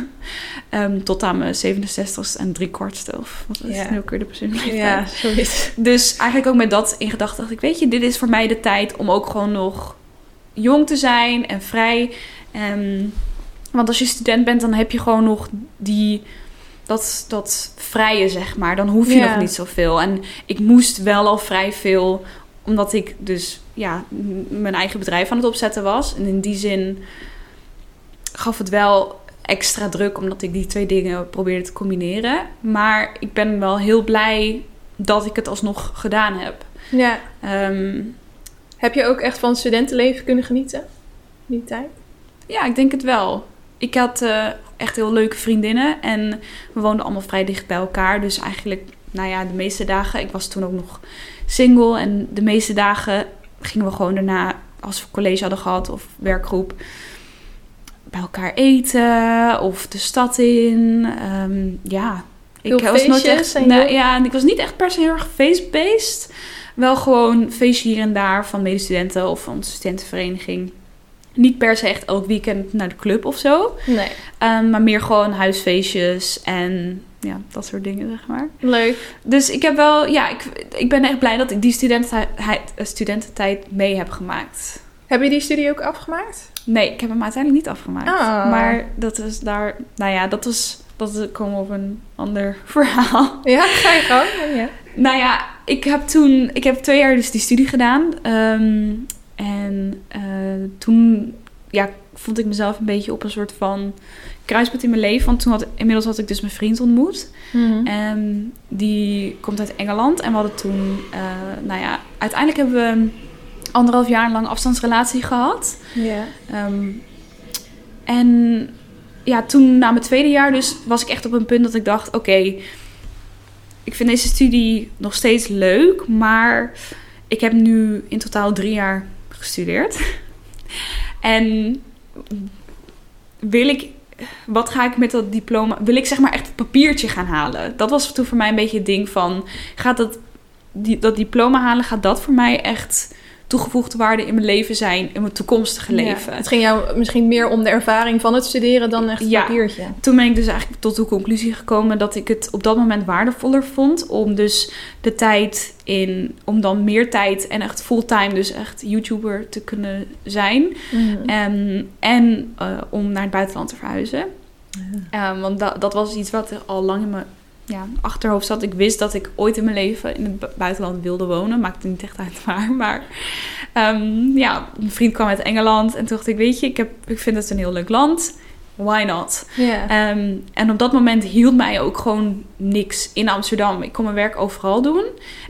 B: Ehm, tot aan mijn 67ste en drie kwartste. Of wat is
A: Ja.
B: nu ook weer de pensioenleeftijd?
A: Ja, zoiets.
B: Dus eigenlijk ook met dat in gedachten dacht ik, weet je, dit is voor mij de tijd om ook gewoon nog jong te zijn en vrij. Ehm, want als je student bent, dan heb je gewoon nog die, dat, dat vrije, zeg maar. Dan hoef je
A: Ja.
B: nog niet zoveel. En ik moest wel al vrij veel, omdat ik dus ja, mijn eigen bedrijf aan het opzetten was. En in die zin gaf het wel extra druk, omdat ik die twee dingen probeerde te combineren. Maar ik ben wel heel blij dat ik het alsnog gedaan heb.
A: Ja.
B: Ehm,
A: Heb je ook echt van studentenleven kunnen genieten? Die tijd?
B: ja, ik denk het wel. Ik had eh, echt heel leuke vriendinnen en we woonden allemaal vrij dicht bij elkaar. Dus eigenlijk, nou ja, de meeste dagen, ik was toen ook nog single en de meeste dagen gingen we gewoon daarna, als we college hadden gehad of werkgroep, bij elkaar eten of de stad in. Ehm, ja,
A: Veel
B: ik was nooit echt.
A: en
B: ja, en ik was niet echt per se heel erg feestbeest. Wel gewoon feestje hier en daar van medestudenten of van de studentenvereniging. Niet per se echt elk weekend naar de club of zo.
A: Nee.
B: Ehm, maar meer gewoon huisfeestjes en ja, dat soort dingen, zeg maar.
A: Leuk.
B: Dus ik heb wel, ja, ik, ik ben echt blij dat ik die studententijd, studententijd mee heb gemaakt.
A: Heb je die studie ook afgemaakt?
B: Nee, ik heb hem uiteindelijk niet afgemaakt.
A: Ah.
B: Maar dat is daar, nou ja, dat was, dat komen op een ander verhaal.
A: Ja, ga je gang. Ja.
B: Nou ja, ik heb toen, ik heb twee jaar dus die studie gedaan. Ehm, en eh, toen, ja, vond ik mezelf een beetje op een soort van kruispunt in mijn leven. Want toen had, inmiddels had ik dus mijn vriend ontmoet.
A: Mhm.
B: En die komt uit Engeland. En we hadden toen, eh, nou ja, uiteindelijk hebben we anderhalf jaar lang afstandsrelatie gehad.
A: Ja.
B: Ehm, en ja, toen na mijn tweede jaar dus was ik echt op een punt dat ik dacht... Oké, ik vind deze studie nog steeds leuk, maar ik heb nu in totaal drie jaar gestudeerd. En wil ik... Wat ga ik met dat diploma... Wil ik zeg maar echt het papiertje gaan halen? Dat was toen voor mij een beetje het ding van... Gaat dat, die, dat diploma halen, gaat dat voor mij echt toegevoegde waarde in mijn leven zijn... In mijn toekomstige leven?
A: Ja. Het ging jou misschien meer om de ervaring van het studeren dan echt het
B: Ja.
A: papiertje.
B: Toen ben ik dus eigenlijk tot de conclusie gekomen dat ik het op dat moment waardevoller vond om dus de tijd in, om dan meer tijd en echt fulltime, dus echt YouTuber te kunnen zijn.
A: Mhm.
B: En, en eh, om naar het buitenland te verhuizen. Eh, want dat, dat was iets wat er al lang in mijn ja, achterhoofd zat. Ik wist dat ik ooit in mijn leven in het bu- buitenland wilde wonen. Maakte niet echt uit waar. Maar ehm, ja, mijn vriend kwam uit Engeland. En toen dacht ik, weet je, ik, heb, ik vind het een heel leuk land. Why not?
A: Ja.
B: Ehm, en op dat moment hield mij ook gewoon niks in Amsterdam. Ik kon mijn werk overal doen.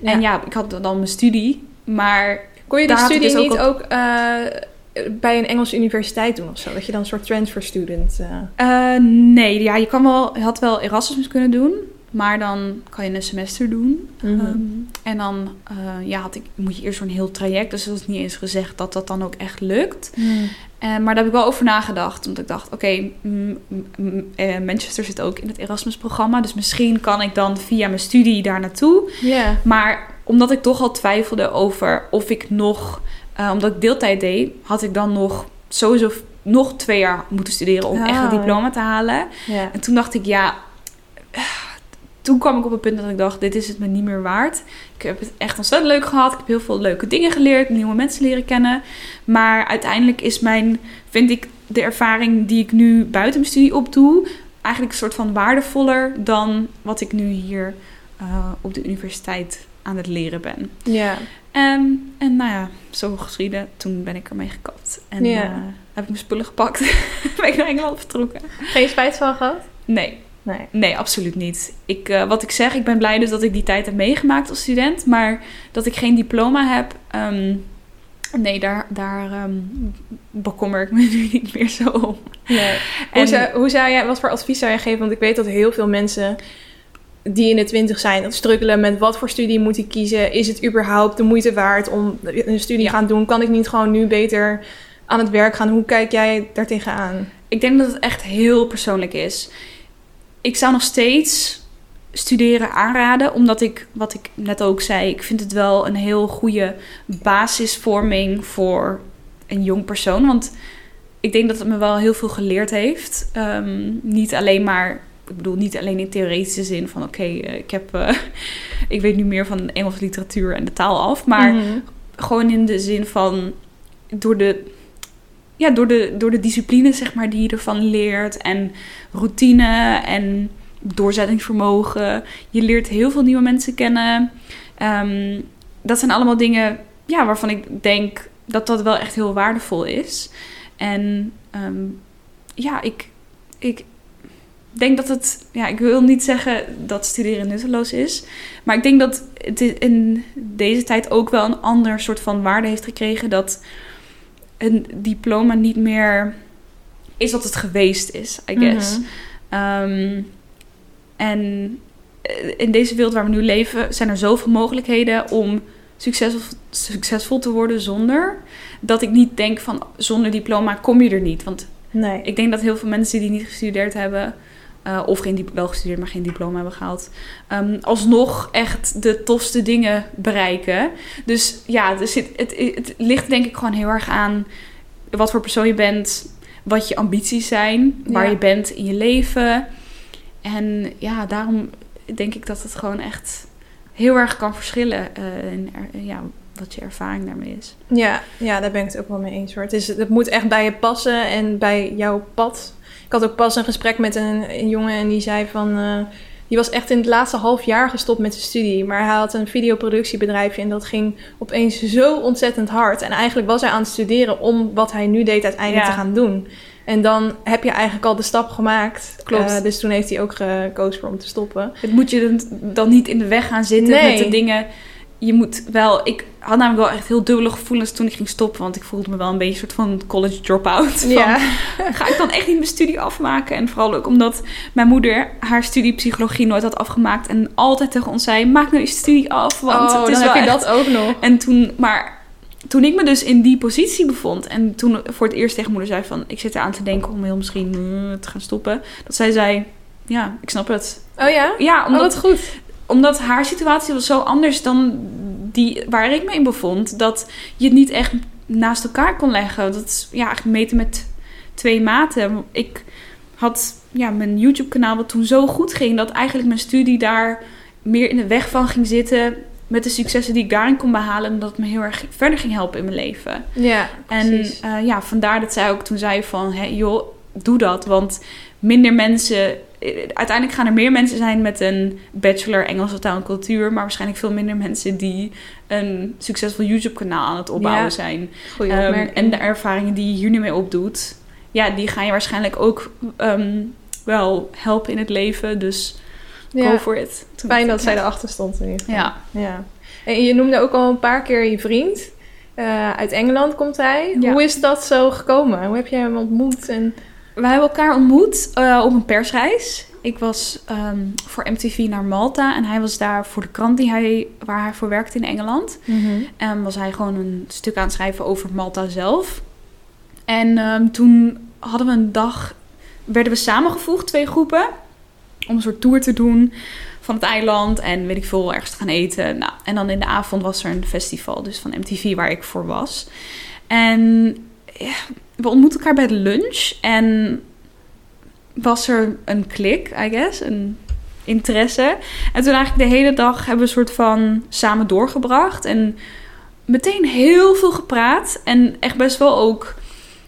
B: En ja, ik had dan mijn studie. Maar
A: Kon je die studie
B: dus ook
A: niet ook eh, bij een Engelse universiteit doen of zo? Dat je dan een soort transfer student... eh,
B: Eh, nee, ja, je, kan wel, je had wel Erasmus kunnen doen. Maar dan kan je een semester doen.
A: Mhm.
B: Ehm, en dan eh, ja, had ik, moet je eerst zo'n heel traject. Dus dat is niet eens gezegd dat dat dan ook echt lukt. Eh, maar daar heb ik wel over nagedacht. Omdat ik dacht, oké, eh, Manchester zit ook in het Erasmus-programma. Dus misschien kan ik dan via mijn studie daar naartoe. Maar omdat ik toch al twijfelde over of ik nog... omdat ik deeltijd deed, had ik dan nog sowieso nog twee jaar moeten studeren... om echt het
A: Ah.
B: diploma te halen. En toen dacht ik, ja... Toen kwam ik op een punt dat ik dacht, dit is het me niet meer waard. Ik heb het echt ontzettend leuk gehad. Ik heb heel veel leuke dingen geleerd, nieuwe mensen leren kennen. Maar uiteindelijk is mijn, vind ik, de ervaring die ik nu buiten mijn studie opdoe... eigenlijk een soort van waardevoller dan wat ik nu hier eh, op de universiteit aan het leren ben.
A: Ja.
B: En, en nou ja, zo geschieden. Toen ben ik ermee gekapt. En
A: Ja.
B: eh, heb ik mijn spullen gepakt. ben ik naar Engeland vertrokken.
A: Geen spijt van gehad?
B: Nee,
A: Nee.
B: Nee, absoluut niet. Ik, eh, wat ik zeg, ik ben blij dus dat ik die tijd heb meegemaakt als student. Maar dat ik geen diploma heb, ehm, nee, daar, daar ehm, bekommer ik me nu niet meer zo om.
A: nee.
B: En-
A: Hoe, zou, hoe zou jij, wat voor advies zou jij geven? Want ik weet dat heel veel mensen die in de twintig zijn, dat struggelen met wat voor studie moet ik kiezen? Is het überhaupt de moeite waard om een studie
B: Ja.
A: gaan doen? Kan ik niet gewoon nu beter aan het werk gaan? Hoe kijk jij daar tegenaan?
B: Ik denk dat het echt heel persoonlijk is. Ik zou nog steeds studeren aanraden, omdat ik, wat ik net ook zei, ik vind het wel een heel goede basisvorming voor een jong persoon. Want ik denk dat het me wel heel veel geleerd heeft. Ehm, niet alleen maar, ik bedoel, niet alleen in theoretische zin van oké, eh, ik heb, eh, ik weet nu meer van Engelse literatuur en de taal af, maar
A: Mhm.
B: gewoon in de zin van door de, ja, door de, door de discipline zeg maar, die je ervan leert en routine en doorzettingsvermogen. Je leert heel veel nieuwe mensen kennen. Ehm, dat zijn allemaal dingen ja, waarvan ik denk dat dat wel echt heel waardevol is. En ehm, ja, ik, ik denk dat het... Ja, ik wil niet zeggen dat studeren nutteloos is. Maar ik denk dat het in deze tijd ook wel een ander soort van waarde heeft gekregen. Dat een diploma niet meer is wat het geweest is, I guess.
A: Mhm.
B: Ehm, en eh, in deze wereld waar we nu leven, zijn er zoveel mogelijkheden om succesvol, succesvol te worden zonder. Dat ik niet denk van zonder diploma kom je er niet. Want
A: Nee.
B: ik denk dat heel veel mensen die niet gestudeerd hebben, eh, of geen, wel gestudeerd, maar geen diploma hebben gehaald, ehm, alsnog echt de tofste dingen bereiken. Dus ja, dus het, het, het ligt denk ik gewoon heel erg aan wat voor persoon je bent, wat je ambities zijn, waar
A: Ja.
B: je bent in je leven. En ja, daarom denk ik dat het gewoon echt heel erg kan verschillen eh, in ja, wat je ervaring daarmee is.
A: Ja, ja, daar ben ik het ook wel mee eens hoor. Het, is, het moet echt bij je passen en bij jouw pad. Ik had ook pas een gesprek met een, een jongen en die zei van... eh, die was echt in het laatste half jaar gestopt met zijn studie. Maar hij had een videoproductiebedrijfje en dat ging opeens zo ontzettend hard. En eigenlijk was hij aan het studeren om wat hij nu deed uiteindelijk
B: Ja.
A: te gaan doen. En dan heb je eigenlijk al de stap gemaakt.
B: Klopt.
A: Eh, dus toen heeft hij ook gekozen voor om te stoppen.
B: Het moet je dan- dan niet in de weg gaan zitten
A: Nee.
B: met de dingen. Je moet wel. Ik had namelijk wel echt heel dubbele gevoelens toen ik ging stoppen. Want ik voelde me wel een beetje een soort van college drop-out. Van. Ga ik dan echt niet mijn studie afmaken? En vooral ook omdat mijn moeder haar studie psychologie nooit had afgemaakt. En altijd tegen ons zei: Maak nou je studie af. Want
A: oh,
B: het is
A: dan
B: wel
A: heb je
B: echt-
A: dat ook nog.
B: En toen, maar toen ik me dus in die positie bevond. En toen voor het eerst tegen moeder zei: van Ik zit eraan te denken om heel misschien eh, te gaan stoppen. Dat zij zei: Ja, ik snap het.
A: Oh ja?
B: Ja,
A: Oh,
B: omdat
A: wat goed.
B: Omdat haar situatie was zo anders dan die waar ik me in bevond. Dat je het niet echt naast elkaar kon leggen. Dat is ja, eigenlijk meten met twee maten. Ik had ja, mijn YouTube-kanaal wat toen zo goed ging... dat eigenlijk mijn studie daar meer in de weg van ging zitten... met de successen die ik daarin kon behalen... en dat het me heel erg verder ging helpen in mijn leven.
A: Ja,
B: En eh, ja, vandaar dat zij ook toen zei van... Hè, joh, doe dat, want minder mensen... Uiteindelijk gaan er meer mensen zijn met een bachelor Engelse taal en cultuur... maar waarschijnlijk veel minder mensen die een succesvol YouTube-kanaal aan het opbouwen
A: Ja,
B: zijn.
A: Goeie opmerking.
B: en de ervaringen die je hier nu mee opdoet... ja, die gaan je waarschijnlijk ook ehm, wel helpen in het leven. Dus
A: Ja.
B: go for it. Toen
A: Fijn dat zij erachter stond in ieder geval.
B: Ja,
A: ja. En je noemde ook al een paar keer je vriend. Eh, uit Engeland komt hij.
B: Ja.
A: Hoe is dat zo gekomen? Hoe heb jij hem ontmoet? En...
B: We hebben elkaar ontmoet eh, op een persreis. Ik was ehm, voor MTV naar Malta en hij was daar voor de krant die hij, waar hij voor werkte in Engeland. En was hij gewoon een stuk aan het schrijven over Malta zelf. En ehm, toen hadden we een dag, werden we samengevoegd, twee groepen, om een soort tour te doen van het eiland en weet ik veel, ergens te gaan eten. Nou, en dan in de avond was er een festival, dus van MTV waar ik voor was. En ja, we ontmoetten elkaar bij de lunch en was er een klik, I guess, een interesse. En toen eigenlijk de hele dag hebben we een soort van samen doorgebracht. En meteen heel veel gepraat. En echt best wel ook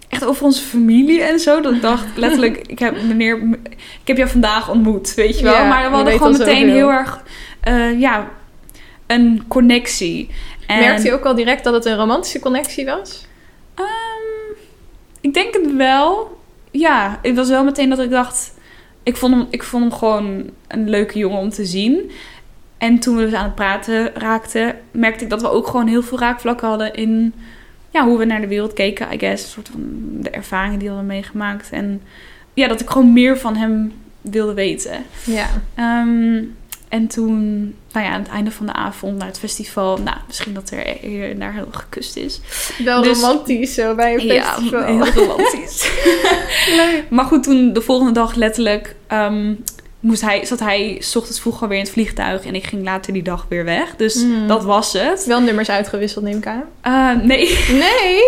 B: echt over onze familie en zo. Dat ik dacht letterlijk, ik heb meneer, ik heb jou vandaag ontmoet, weet je wel.
A: Ja,
B: maar we hadden gewoon meteen heel erg, eh, ja, een connectie. En,
A: Merkte je ook al direct dat het een romantische connectie was?
B: Ik denk het wel. Ja, het was wel meteen dat ik dacht... Ik vond, hem, ik vond hem gewoon een leuke jongen om te zien. En toen we dus aan het praten raakten... merkte ik dat we ook gewoon heel veel raakvlakken hadden in... Ja, hoe we naar de wereld keken, I guess. Een soort van de ervaringen die we hadden meegemaakt. En ja, dat ik gewoon meer van hem wilde weten.
A: Ja.
B: Ehm, En toen, nou ja, aan het einde van de avond naar het festival. Nou, misschien dat er hier en daar heel gekust is.
A: Wel
B: Dus-
A: romantisch zo bij een
B: Ja,
A: festival.
B: heel romantisch.
A: Leuk.
B: maar goed, toen de volgende dag letterlijk ehm, moest hij, zat hij 's ochtends vroeg alweer in het vliegtuig. En ik ging later die dag weer weg. Dus
A: Mm.
B: dat was het.
A: Wel nummers uitgewisseld, neem ik aan.
B: Eh, nee,
A: Nee.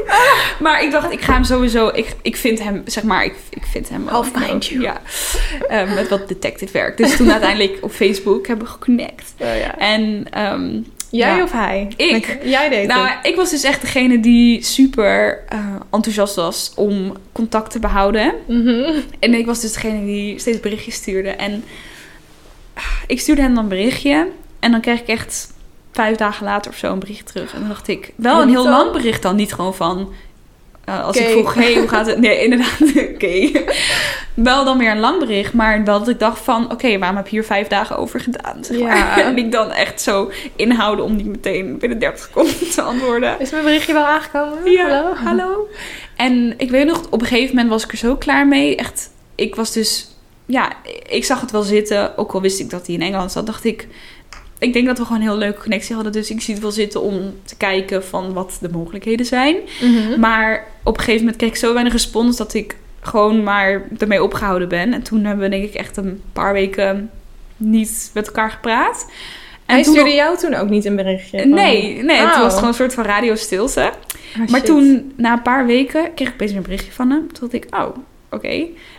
B: maar ik dacht, ik ga hem sowieso... Ik, ik vind hem, zeg maar, ik, ik vind hem... Wel-
A: find you.
B: Ja, Eh, met wat detective werk. Dus toen uiteindelijk op Facebook hebben we geconnect.
A: Oh, ja.
B: En ehm,
A: Jij
B: Ja.
A: of hij?
B: Ik.
A: Jij deed
B: Nou,
A: het.
B: ik was dus echt degene die super eh, enthousiast was om contact te behouden.
A: Mhm.
B: En ik was dus degene die steeds berichtjes stuurde. En ah, ik stuurde hem dan een berichtje. En dan kreeg ik echt vijf dagen later of zo een bericht terug. En dan dacht ik, wel een heel lang bericht dan. Niet gewoon van, eh, als ik vroeg, hey, hoe gaat het? Nee, inderdaad, oké. Wel dan weer een lang bericht. Maar wel dat ik dacht van, oké, waarom heb je hier vijf dagen over gedaan? Zeg maar.
A: Ja.
B: En ik dan echt zo inhouden om niet meteen binnen 30 seconden te antwoorden.
A: Is mijn berichtje wel aangekomen?
B: Ja,
A: Hallo?
B: hallo. En ik weet nog, op een gegeven moment was ik er zo klaar mee. Echt, ik was dus... Ja, ik zag het wel zitten. Ook al wist ik dat hij in Engeland zat, dacht ik... Ik denk dat we gewoon een heel leuke connectie hadden. Dus ik zie het wel zitten om te kijken van wat de mogelijkheden zijn.
A: Mhm.
B: Maar op een gegeven moment kreeg ik zo weinig respons dat ik gewoon maar ermee opgehouden ben. En toen hebben we denk ik echt een paar weken niet met elkaar gepraat. En
A: Hij
B: toen
A: stuurde jou toen ook niet een berichtje? van-
B: Nee, nee, het
A: Oh.
B: was gewoon een soort van radiostilte.
A: Ah,
B: Maar toen, na een paar weken, kreeg ik opeens een berichtje van hem. Toen dacht ik, oh, oké.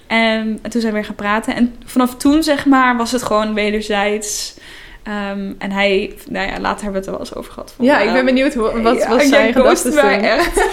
B: En, en toen zijn we weer gaan praten. En vanaf toen, zeg maar, was het gewoon wederzijds. Ehm, en hij, nou ja, later hebben we het er wel eens over gehad.
A: Ja,
B: eh,
A: ik ben benieuwd hoe, wat
B: ja,
A: was
B: jij
A: zijn gedachten
B: echt.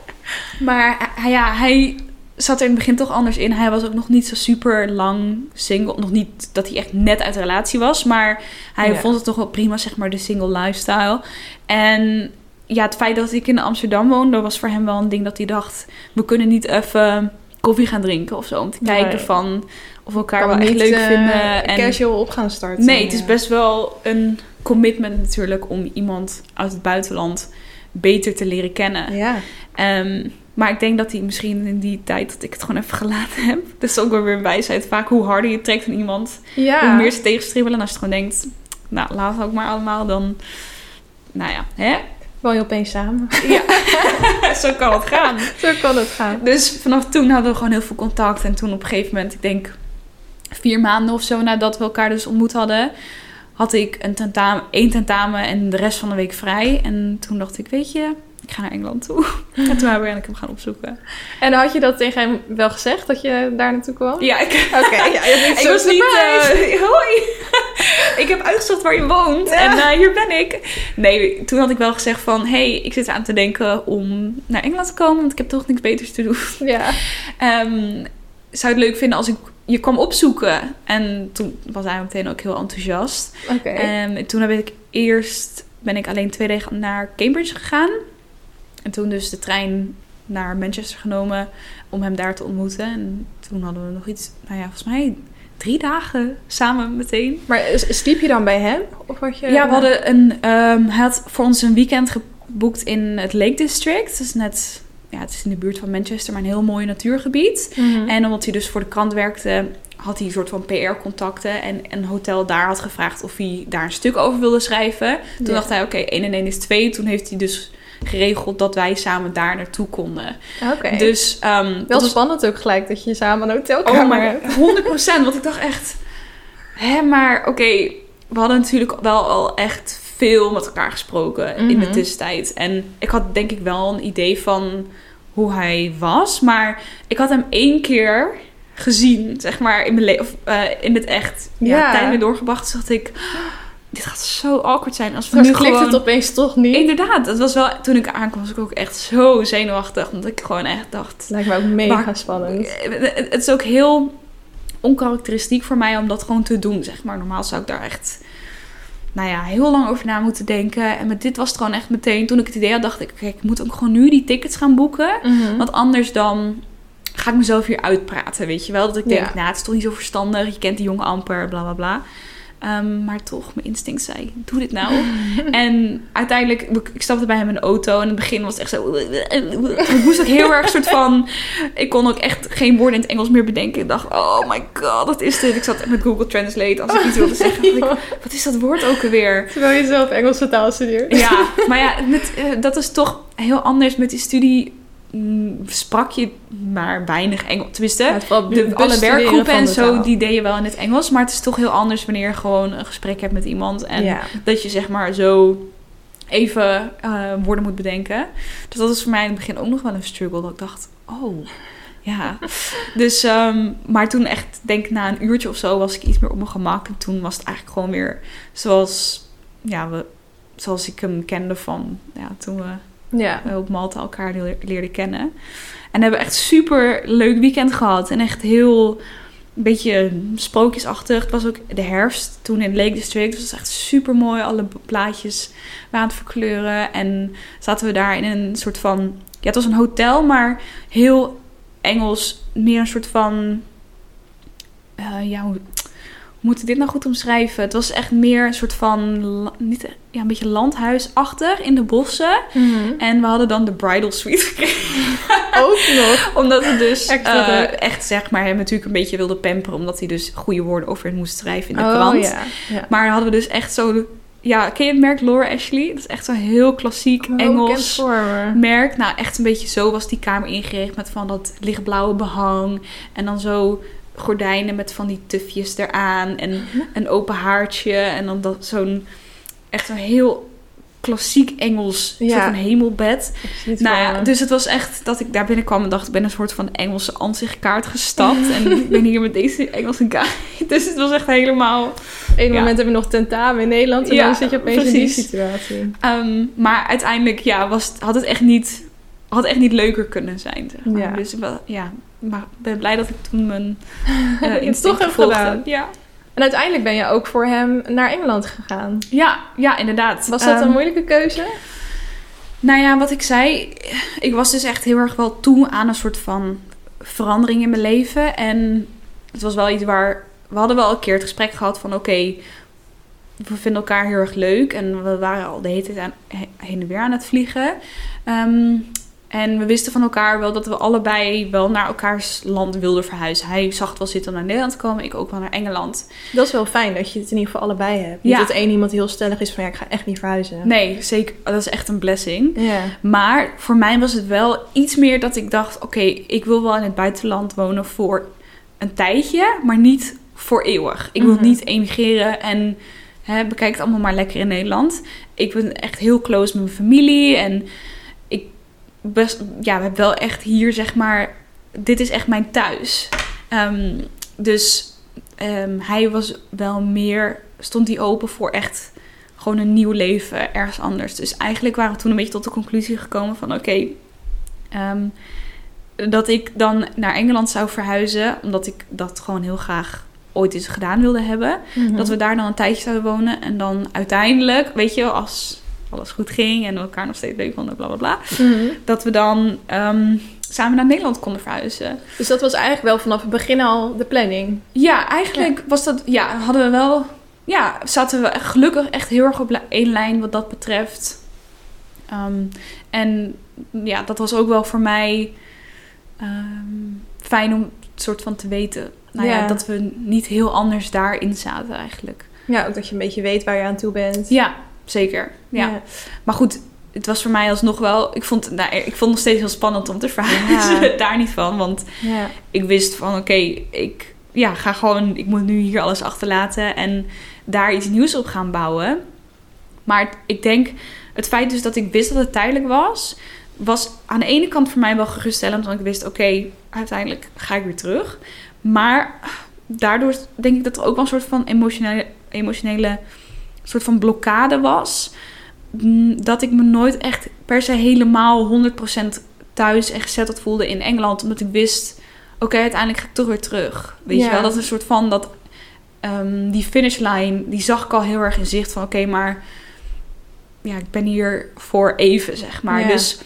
B: maar hij- ja, hij zat er in het begin toch anders in. Hij was ook nog niet zo super lang single. Nog niet dat hij echt net uit de relatie was. Maar hij
A: Ja.
B: vond het toch wel prima, zeg maar, de single lifestyle. En ja, het feit dat ik in Amsterdam woonde, was voor hem wel een ding dat hij dacht... we kunnen niet even koffie gaan drinken of zo. Om te kijken
A: Nee.
B: van of we elkaar
A: Kan
B: wel echt leuk
A: eh,
B: vinden. En
A: casual op gaan starten.
B: Nee, het is best wel een commitment natuurlijk om iemand uit het buitenland beter te leren kennen.
A: Ja.
B: Ehm, maar ik denk dat hij misschien in die tijd dat ik het gewoon even gelaten heb. Dat is ook wel weer een wijsheid. Vaak hoe harder je trekt aan iemand,
A: Ja.
B: hoe meer ze tegenstribbelen. En als je gewoon denkt, nou laat het ook maar allemaal, dan... Nou ja, hè?
A: Woon je opeens samen?
B: Ja, zo kan het gaan.
A: Zo kan het gaan.
B: Dus vanaf toen hadden we gewoon heel veel contact. En toen op een gegeven moment, ik denk vier maanden of zo nadat we elkaar dus ontmoet hadden, had ik een tentamen, één tentamen en de rest van de week vrij. En toen dacht ik, weet je, ik ga naar Engeland toe. en toen we eigenlijk hem gaan opzoeken.
A: En had je dat tegen hem wel gezegd, dat je daar naartoe kwam?
B: Ja, ik,
A: Oké, ja,
B: ik was niet... eh, hoi! ik heb uitgezocht waar je woont en eh, hier ben ik. Nee, toen had ik wel gezegd van... hey, ik zit aan te denken om naar Engeland te komen... want ik heb toch niks beters te doen.
A: Ja.
B: Ehm, zou het leuk vinden als ik je kwam opzoeken? En toen was hij meteen ook heel enthousiast.
A: Oké.
B: En toen heb ik eerst ben ik alleen twee dagen naar Cambridge gegaan. En toen dus de trein naar Manchester genomen om hem daar te ontmoeten. En toen hadden we nog iets, nou ja, volgens mij drie dagen samen meteen.
A: Maar sliep je dan bij hem? Of had je...
B: Ja, we hadden een, ehm, hij had voor ons een weekend geboekt in het Lake District. Is net, ja, het is in de buurt van Manchester, maar een heel mooi natuurgebied.
A: Mhm.
B: En omdat hij dus voor de krant werkte, had hij een soort van PR-contacten. En een hotel daar had gevraagd of hij daar een stuk over wilde schrijven. Toen
A: Ja.
B: dacht hij, oké, 1 en 1 is 2. Toen heeft hij dus geregeld dat wij samen daar naartoe konden.
A: Oké.
B: Dus ehm,
A: Wel
B: was
A: spannend ook gelijk dat je samen een
B: Oh
A: hotelkamer
B: my
A: hebt.
B: 100% Want ik dacht echt... Hè, maar oké, we hadden natuurlijk wel al echt veel met elkaar gesproken in de
A: Mhm.
B: tussentijd. En ik had denk ik wel een idee van hoe hij was. Maar ik had hem één keer gezien, zeg maar, in, mijn le- of, eh, in het echt. Ja,
A: Ja.
B: tijd mee doorgebracht. Dus dacht ik, dit gaat zo awkward zijn als we
A: Straks
B: nu
A: klikt
B: gewoon...
A: het opeens toch niet.
B: Inderdaad, het was wel... Toen ik aankwam was ik ook echt zo zenuwachtig. Omdat ik gewoon echt dacht...
A: Lijkt me ook mega
B: Maar-
A: spannend.
B: Het het is ook heel onkarakteristiek voor mij om dat gewoon te doen, zeg maar. Normaal zou ik daar echt, nou ja, heel lang over na moeten denken. En met dit was het gewoon echt meteen, toen ik het idee had, dacht ik, kijk, ik moet ook gewoon nu die tickets gaan boeken.
A: Mhm.
B: Want anders dan ga ik mezelf hier uitpraten, weet je wel. Dat ik denk,
A: Ja.
B: nou, het is toch niet zo verstandig. Je kent die jongen amper, bla, bla, bla. Ehm, maar toch, mijn instinct zei, doe dit nou. en uiteindelijk, ik- stapte bij hem in de auto. En in het begin was het echt zo... Ik moest ook heel erg soort van... Ik kon ook echt geen woorden in het Engels meer bedenken. Ik dacht, oh my god, wat is dit? Ik zat met Google Translate als ik iets wilde zeggen. ik, wat is dat woord ook alweer?
A: Terwijl je zelf Engelse taal studeert.
B: Ja, maar ja, met, eh, dat is toch heel anders. Met die studie sprak je maar weinig Engels. Tenminste,
A: Ja,
B: de, alle werkgroepen en zo,
A: taal.
B: die deed je wel in het Engels. Maar het is toch heel anders wanneer je gewoon een gesprek hebt met iemand. En
A: ja.
B: dat je zeg maar zo even eh, woorden moet bedenken. Dus dat was voor mij in het begin ook nog wel een struggle. Dat ik dacht, oh, ja. Dus, ehm, maar toen echt, denk na een uurtje of zo, was ik iets meer op mijn gemak. En toen was het eigenlijk gewoon weer zoals, ja, we, zoals ik hem kende van, ja, toen we
A: ja.
B: we op Malta elkaar leer- leerden kennen. En hebben echt super leuk weekend gehad. En echt heel, een beetje sprookjesachtig. Het was ook de herfst toen in Lake District. Dus het was echt super mooi. Alle plaatjes waren aan het verkleuren. En zaten we daar in een soort van... Ja, het was een hotel, maar heel Engels. Meer een soort van... eh, ja, moet ik dit nou goed omschrijven? Het was echt meer een soort van... Niet, ja, een beetje landhuisachtig in de bossen.
A: Mhm.
B: En we hadden dan de bridal suite gekregen.
A: Ook nog.
B: Omdat we dus
A: Extra
B: eh, echt zeg maar hem natuurlijk een beetje wilde pamperen. Omdat hij dus goede woorden over het moest schrijven in de
A: oh,
B: krant.
A: Ja. ja.
B: Maar hadden we dus echt zo... Ja, ken je het merk Laura Ashley? Dat is echt zo'n heel klassiek
A: Oh,
B: Engels merk. Nou, echt een beetje zo was die kamer ingericht. Met van dat lichtblauwe behang. En dan zo gordijnen met van die tufjes eraan. En
A: Mhm.
B: een open haartje. En dan dat zo'n... Echt zo'n heel klassiek Engels
A: Ja.
B: soort van hemelbed. Nou ja, dus het was echt dat ik daar binnenkwam en dacht, ik ben een soort van Engelse ansichtkaart gestapt. en ik ben hier met deze Engelse kaart. Dus het was echt helemaal...
A: Op een
B: ja.
A: moment heb je nog tentamen in Nederland en
B: Ja,
A: dan zit je opeens in die situatie.
B: Ehm, maar uiteindelijk, ja, was, had het echt niet... Had echt niet leuker kunnen zijn, zeg maar.
A: Ja.
B: Dus wel- ja, maar ik ben blij dat ik toen mijn uh,
A: het toch
B: gevolgd
A: gedaan.
B: heb. Ja.
A: En uiteindelijk ben je ook voor hem naar Engeland gegaan.
B: Ja, ja, inderdaad.
A: Was dat
B: Ehm,
A: een moeilijke keuze?
B: Nou ja, wat ik zei, ik was dus echt heel erg wel toe aan een soort van verandering in mijn leven. En het was wel iets waar. We hadden wel een keer het gesprek gehad van: oké, we vinden elkaar heel erg leuk. En we waren al de hele tijd aan, he- heen en weer aan het vliegen. Ehm, en we wisten van elkaar wel dat we allebei wel naar elkaars land wilden verhuizen. Hij zag het wel zitten om naar Nederland te komen, ik ook wel naar Engeland.
A: Dat is wel fijn dat je het in ieder geval allebei hebt. Niet
B: Ja.
A: dat één iemand heel stellig is van ja, ik ga echt niet verhuizen.
B: Nee, zeker. Dat is echt een blessing.
A: Ja.
B: Maar voor mij was het wel iets meer dat ik dacht: oké, ik wil wel in het buitenland wonen voor een tijdje, maar niet voor eeuwig. Ik wil
A: Mhm.
B: niet emigreren en hè, bekijk het allemaal maar lekker in Nederland. Ik ben echt heel close met mijn familie en best, ja, we hebben wel echt hier zeg maar, dit is echt mijn thuis. Ehm, dus ehm, hij was wel meer, stond hij open voor echt gewoon een nieuw leven ergens anders. Dus eigenlijk waren we toen een beetje tot de conclusie gekomen van oké, ehm, dat ik dan naar Engeland zou verhuizen, omdat ik dat gewoon heel graag ooit eens gedaan wilde hebben.
A: Mhm.
B: Dat we daar dan een tijdje zouden wonen en dan uiteindelijk, weet je, als alles goed ging en we elkaar nog steeds leuk vonden, bla bla bla,
A: Mhm.
B: dat we dan ehm, samen naar Nederland konden verhuizen.
A: Dus dat was eigenlijk wel vanaf het begin al de planning.
B: Ja, eigenlijk was dat, ja, hadden we wel, ja, zaten we gelukkig echt heel erg op één lijn wat dat betreft. Ehm, en ja, dat was ook wel voor mij ehm, fijn om het soort van te weten. Nou ja.
A: Ja.
B: dat we niet heel anders daarin zaten eigenlijk.
A: Ja, ook dat je een beetje weet waar je aan toe bent.
B: Ja, zeker. Ja. Maar goed, het was voor mij alsnog wel, ik vond, nou, ik vond het nog steeds heel spannend om te verhuizen.
A: Ja.
B: Daar niet van, want
A: Ja.
B: ik wist van oké, ik ja, ga gewoon, ik moet nu hier alles achterlaten en daar iets nieuws op gaan bouwen. Maar ik denk, het feit dus dat ik wist dat het tijdelijk was, was aan de ene kant voor mij wel geruststellend, want ik wist oké, uiteindelijk ga ik weer terug. Maar daardoor denk ik dat er ook wel een soort van emotionele, emotionele soort van blokkade was. Mm, Dat ik me nooit echt per se helemaal 100% thuis en gezetteld voelde in Engeland. Omdat ik wist, oké, uiteindelijk ga ik toch weer terug. Weet
A: Ja.
B: je wel, dat is een soort van dat... ehm, die finishlijn, die zag ik al heel erg in zicht van... Oké, maar ja, ik ben hier voor even, zeg maar.
A: Ja.
B: Dus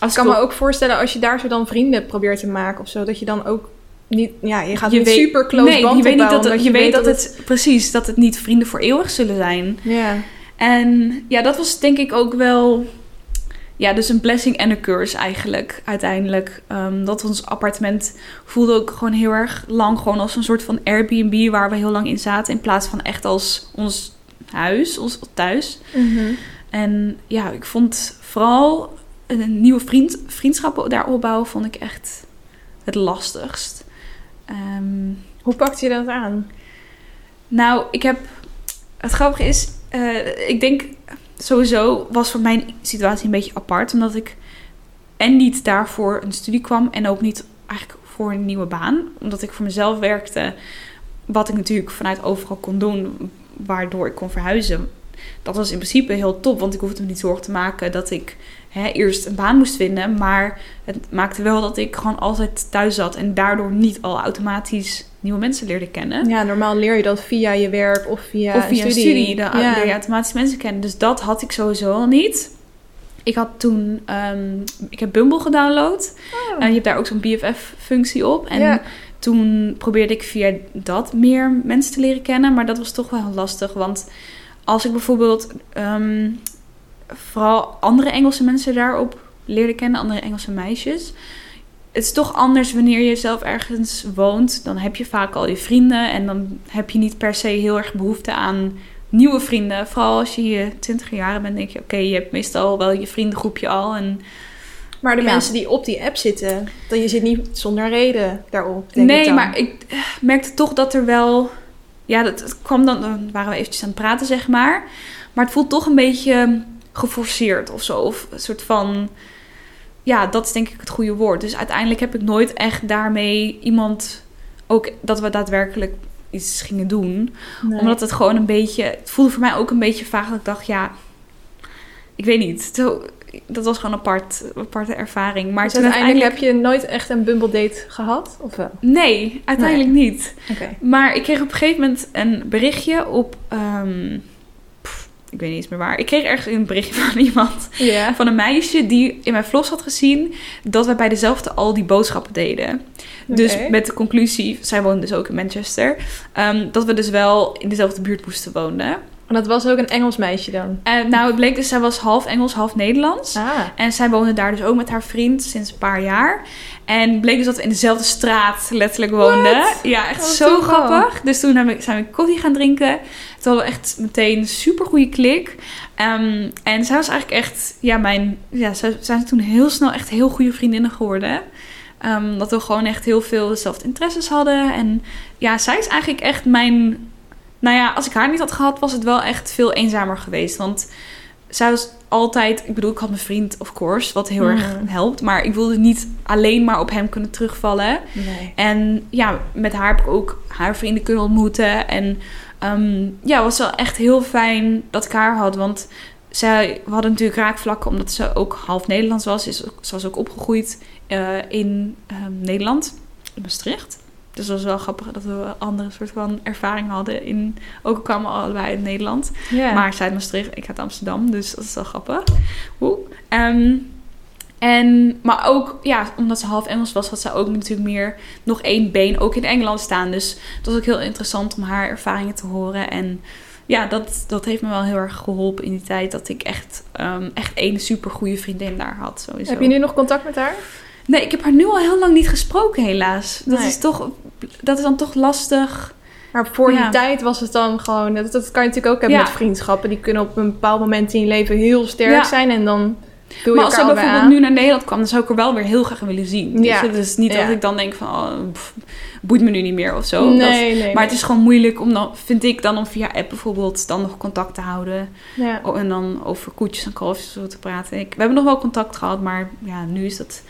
B: als
A: Ik kan me ook voorstellen als je daar zo dan vrienden probeert te maken of zo, dat je dan ook niet, ja, je gaat
B: je
A: niet
B: weet-
A: super close
B: nee,
A: band
B: je weet niet dat, het, je weet dat het, precies, dat het niet vrienden voor eeuwig zullen zijn.
A: Ja,
B: En ja, dat was denk ik ook wel. Ja, dus een blessing en een curse eigenlijk, uiteindelijk. Ehm, dat ons appartement voelde ook gewoon heel erg lang gewoon als een soort van Airbnb waar we heel lang in zaten. In plaats van echt als ons huis, ons thuis.
A: Mhm.
B: En ja, ik vond vooral een nieuwe vriend, vriendschappen daar opbouwen, vond ik echt het lastigst. Ehm,
A: Hoe pakte je dat aan?
B: nou, ik heb. Het grappige is, eh, ik denk sowieso was voor mijn situatie een beetje apart. Omdat ik en niet daarvoor een studie kwam en ook niet eigenlijk voor een nieuwe baan. Omdat ik voor mezelf werkte, wat ik natuurlijk vanuit overal kon doen, waardoor ik kon verhuizen. Dat was in principe heel top, want ik hoefde me niet zorgen te maken dat ik hè, eerst een baan moest vinden. Maar het maakte wel dat ik gewoon altijd thuis zat en daardoor niet al automatisch nieuwe mensen leerde kennen.
A: Ja, normaal leer je dat via je werk of via,
B: of via een
A: studie.
B: studie, dan
A: ja.
B: leer je automatisch mensen kennen. Dus dat had ik sowieso al niet. Ik had toen, ehm, ik heb Bumble gedownload.
A: Oh.
B: En je hebt daar ook zo'n BFF-functie op. En
A: Ja.
B: toen probeerde ik via dat meer mensen te leren kennen. Maar dat was toch wel lastig. Want als ik bijvoorbeeld ehm, vooral andere Engelse mensen daarop leerde kennen, andere Engelse meisjes. Het is toch anders wanneer je zelf ergens woont. Dan heb je vaak al je vrienden. En dan heb je niet per se heel erg behoefte aan nieuwe vrienden. Vooral als je je twintig jaren bent, denk je... Oké, je hebt meestal wel je vriendengroepje al. En
A: Maar de
B: Ja.
A: mensen die op die app zitten, dan je zit niet zonder reden daarop. Denk
B: nee, maar ik eh, merkte toch dat er wel... Ja, dat, het kwam dan... Dan waren we eventjes aan het praten, zeg maar. Maar het voelt toch een beetje geforceerd of zo. Of een soort van... Ja, dat is denk ik het goede woord. Dus uiteindelijk heb ik nooit echt daarmee iemand... Ook dat we daadwerkelijk iets gingen doen.
A: Nee.
B: Omdat het gewoon een beetje... Het voelde voor mij ook een beetje vaag. Dat ik dacht, ja... Ik weet niet. Zo, dat was gewoon een apart, aparte ervaring. Maar
A: Dus uiteindelijk
B: uiteindelijk...
A: heb je nooit echt een Bumble date gehad? Of wel?
B: Nee, uiteindelijk niet. Maar ik kreeg op een gegeven moment een berichtje op. ehm, ik weet niet eens meer waar. Ik kreeg ergens een berichtje van iemand. Van een meisje die in mijn vlogs had gezien dat we bij dezelfde al die boodschappen deden. Dus met de conclusie, zij woonde dus ook in Manchester, ehm, dat we dus wel in dezelfde buurt moesten wonen.
A: En dat was ook een Engels meisje dan?
B: Nou, het bleek dus, zij was half Engels, half Nederlands.
A: Ah.
B: En zij woonde daar dus ook met haar vriend sinds een paar jaar. En bleek dus dat we in dezelfde straat letterlijk woonden.
A: What?
B: Ja, echt zo grappig. Dus toen hebben zijn we koffie gaan drinken. Toen hadden we echt meteen een super goede klik. Ehm, en zij was eigenlijk echt, ja, mijn, ja, zij zijn toen heel snel echt heel goede vriendinnen geworden. Ehm, dat we gewoon echt heel veel dezelfde interesses hadden. En ja, zij is eigenlijk echt mijn. Nou ja, als ik haar niet had gehad, was het wel echt veel eenzamer geweest. Want zij was altijd. Ik bedoel, ik had mijn vriend, of course, wat heel erg
A: Mhm.
B: helpt. Maar ik wilde niet alleen maar op hem kunnen terugvallen.
A: Nee.
B: En ja, met haar heb ik ook haar vrienden kunnen ontmoeten. En ehm, ja, het was wel echt heel fijn dat ik haar had. Want zij, we hadden natuurlijk raakvlakken omdat ze ook half Nederlands was. Ze was ook opgegroeid eh, in ehm, Nederland, in Maastricht. Dus dat was wel grappig dat we een andere soort van ervaring hadden. In, ook kwamen we allebei uit Nederland. Maar zij uit Maastricht, ik uit Amsterdam, dus dat is wel grappig. Ehm, en, maar ook, ja, omdat ze half Engels was, had zij ook natuurlijk meer nog één been ook in Engeland staan. Dus het was ook heel interessant om haar ervaringen te horen. En ja, dat, dat heeft me wel heel erg geholpen in die tijd dat ik echt, ehm, echt één super goede vriendin daar had. Sowieso.
A: Heb je nu nog contact met haar?
B: Nee, ik heb haar nu al heel lang niet gesproken, helaas. Dat,
A: Nee.
B: is, toch, dat is dan toch lastig.
A: Maar voor
B: Ja.
A: die tijd was het dan gewoon... Dat, dat kan je natuurlijk ook hebben
B: Ja.
A: met vriendschappen. Die kunnen op een bepaald moment in je leven heel sterk
B: Ja.
A: zijn. En dan vul je
B: maar als ze
A: elkaar
B: bijvoorbeeld
A: aan.
B: nu naar Nederland kwam, dan zou ik er wel weer heel graag willen zien.
A: Ja.
B: Dus het is niet dat ik dan denk van, oh, pff, boeit me nu niet meer of zo. Dat-
A: Nee, nee.
B: maar het is gewoon moeilijk om dan, vind ik, dan om via app bijvoorbeeld dan nog contact te houden. Oh, en dan over koetjes en kalfjes zo te praten. Ik, we hebben nog wel contact gehad, maar ja, nu is dat,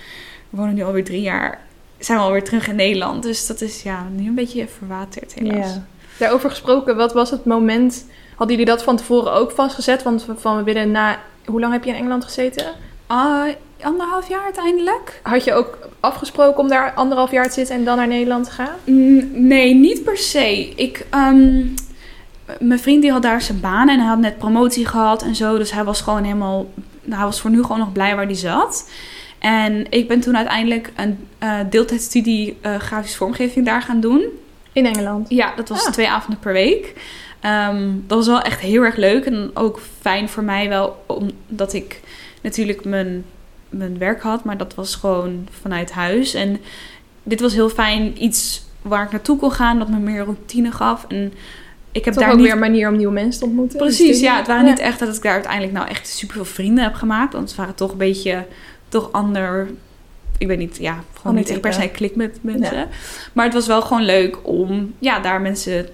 B: we wonen nu alweer drie jaar, zijn we alweer terug in Nederland. Dus dat is ja, nu een beetje verwaterd helaas.
A: Ja. Daarover gesproken, wat was het moment... Hadden jullie dat van tevoren ook vastgezet? Want van we willen na... Hoe lang heb je in Engeland gezeten?
B: Ah, anderhalf jaar uiteindelijk.
A: Had je ook afgesproken om daar anderhalf jaar te zitten en dan naar Nederland te gaan?
B: Mm, Nee, niet per se. Ik, ehm, mijn vriend die had daar zijn baan en hij had net promotie gehad en zo. Dus hij was gewoon helemaal, hij was voor nu gewoon nog blij waar hij zat. En ik ben toen uiteindelijk een uh, deeltijdstudie uh, grafische vormgeving daar gaan doen.
A: In Engeland?
B: Ja, dat was
A: Ah.
B: twee avonden per week. Ehm, dat was wel echt heel erg leuk en ook fijn voor mij wel, omdat ik natuurlijk mijn, mijn werk had, maar dat was gewoon vanuit huis. En dit was heel fijn, iets waar ik naartoe kon gaan, dat me meer routine gaf. En ik heb
A: Toch
B: daar
A: ook
B: niet...
A: een manier om nieuwe mensen te ontmoeten?
B: Precies, ja. Het waren
A: Ja.
B: niet echt dat ik daar uiteindelijk nou echt super veel vrienden heb gemaakt. Want het waren toch een beetje, toch ander... Ik weet niet, ja, gewoon niet echt per se klik met mensen. Maar het was wel gewoon leuk om, ja, daar mensen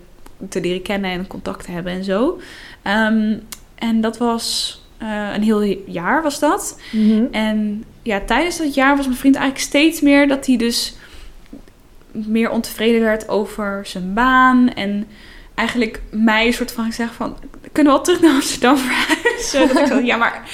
B: te leren kennen en contact te hebben en zo. Ehm, en dat was eh, een heel jaar was dat.
A: Mhm.
B: En ja, tijdens dat jaar was mijn vriend eigenlijk steeds meer dat hij dus meer ontevreden werd over zijn baan. En eigenlijk mij een soort van gezegd van, kunnen we wel terug naar Amsterdam verhuizen? dat ik zo, ja, maar